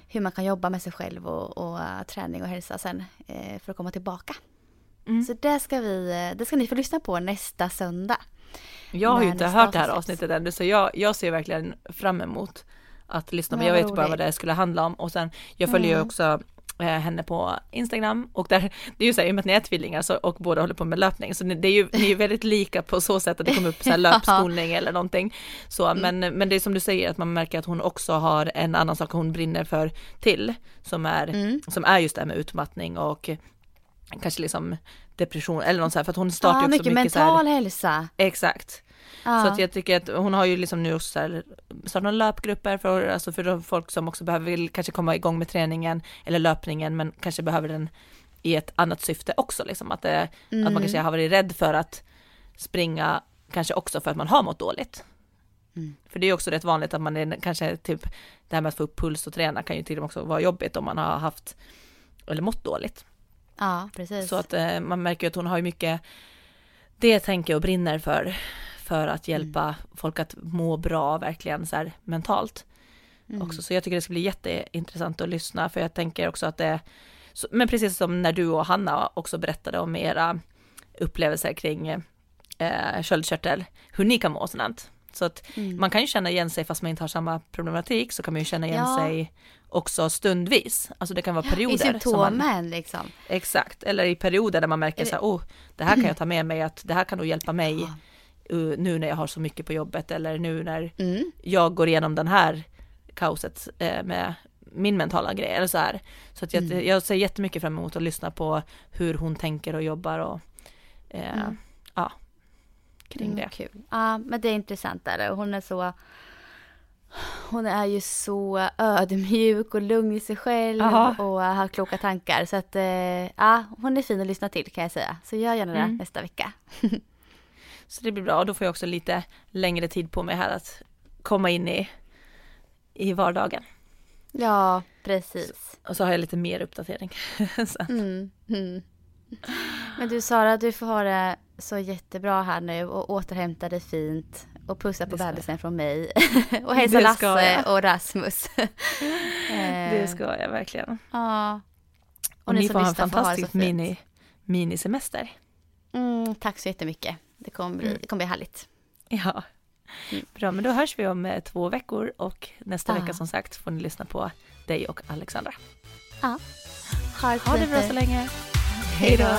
hur man kan jobba med sig själv och, och eh, träning och hälsa sen eh, för att komma tillbaka. Mm. Så det ska, vi, eh, det ska ni få lyssna på nästa söndag. Jag har ju inte hört det här avsnitt. avsnittet ännu så jag, jag ser verkligen fram emot att lyssna. Men Ja, jag vet bara vad det skulle handla om och sen jag följer ju Mm. också eh, henne på Instagram och där, det är ju så här, i och med att ni är tvillingar så, och båda håller på med löpning så det är ju, ni är ju väldigt lika på så sätt att det kommer upp så här löpskolning eller någonting. Så, Mm. men, men det är som du säger att man märker att hon också har en annan sak hon brinner för till som är, Mm. som är just det här med utmattning och kanske liksom depression eller något så här för att hon startar ju också mycket, mycket, så här, mental hälsa. Exakt. Ja. Så att jag tycker att hon har ju liksom nu också så här, startat löpgrupper för, alltså för de folk som också behöver, vill kanske komma igång med träningen eller löpningen men kanske behöver den i ett annat syfte också liksom att, det, att man Mm. kanske har varit rädd för att springa kanske också för att man har mått dåligt. Mm. För det är också rätt vanligt att man är kanske typ det här med att få upp puls och träna kan ju till och med också vara jobbigt om man har haft eller mått dåligt. Ja, precis. Så att eh, man märker ju att hon har ju mycket det tänker jag och brinner för, för att hjälpa Mm. folk att må bra verkligen så här mentalt Mm. också. Så jag tycker det ska bli jätteintressant att lyssna för jag tänker också att det, men precis som när du och Hanna också berättade om era upplevelser kring eh, sköldkörtel, hur ni kan må sådant. Så att Mm. man kan ju känna igen sig fast man inte har samma problematik så kan man ju känna igen Ja. sig också stundvis. Alltså det kan vara I perioder. som man, symptomen liksom. Exakt, eller i perioder där man märker Eller- så här, oh, det här kan jag ta med mig, att det här kan nog hjälpa mig Ja. nu när jag har så mycket på jobbet eller nu när Mm. jag går igenom den här kaoset eh, med min mentala grej, eller så här. Så att jag, Mm. jag ser jättemycket fram emot att lyssna på hur hon tänker och jobbar och eh, Mm. Kring Mm, det. Kul. Ja, men det är intressant där. Hon är så hon är ju så ödmjuk och lugn i sig själv Ja. och har kloka tankar. Så att, eh, ja, hon är fin att lyssna till kan jag säga. Så gör gärna det Mm. nästa vecka. Så det blir bra och då får jag också lite längre tid på mig här att komma in i, i vardagen. Ja, precis. Och så har jag lite mer uppdatering. så. Mm, mm. Men du Sara, du får ha det så jättebra här nu och återhämta dig fint. Och pussa på Det bebisen från mig. och hälsa Det Lasse jag. och Rasmus. Det Eh, ska jag verkligen. Ja. Och, ni som får ha en ha det fantastisk fint. mini, minisemester. Mm, tack så jättemycket. Det kommer bli, Mm. det kommer bli härligt. Ja. Mm. Bra, men då hörs vi om eh, två veckor och nästa Ja. vecka som sagt får ni lyssna på dig och Alexandra. Ha det, Ha det bra så länge. Hej då.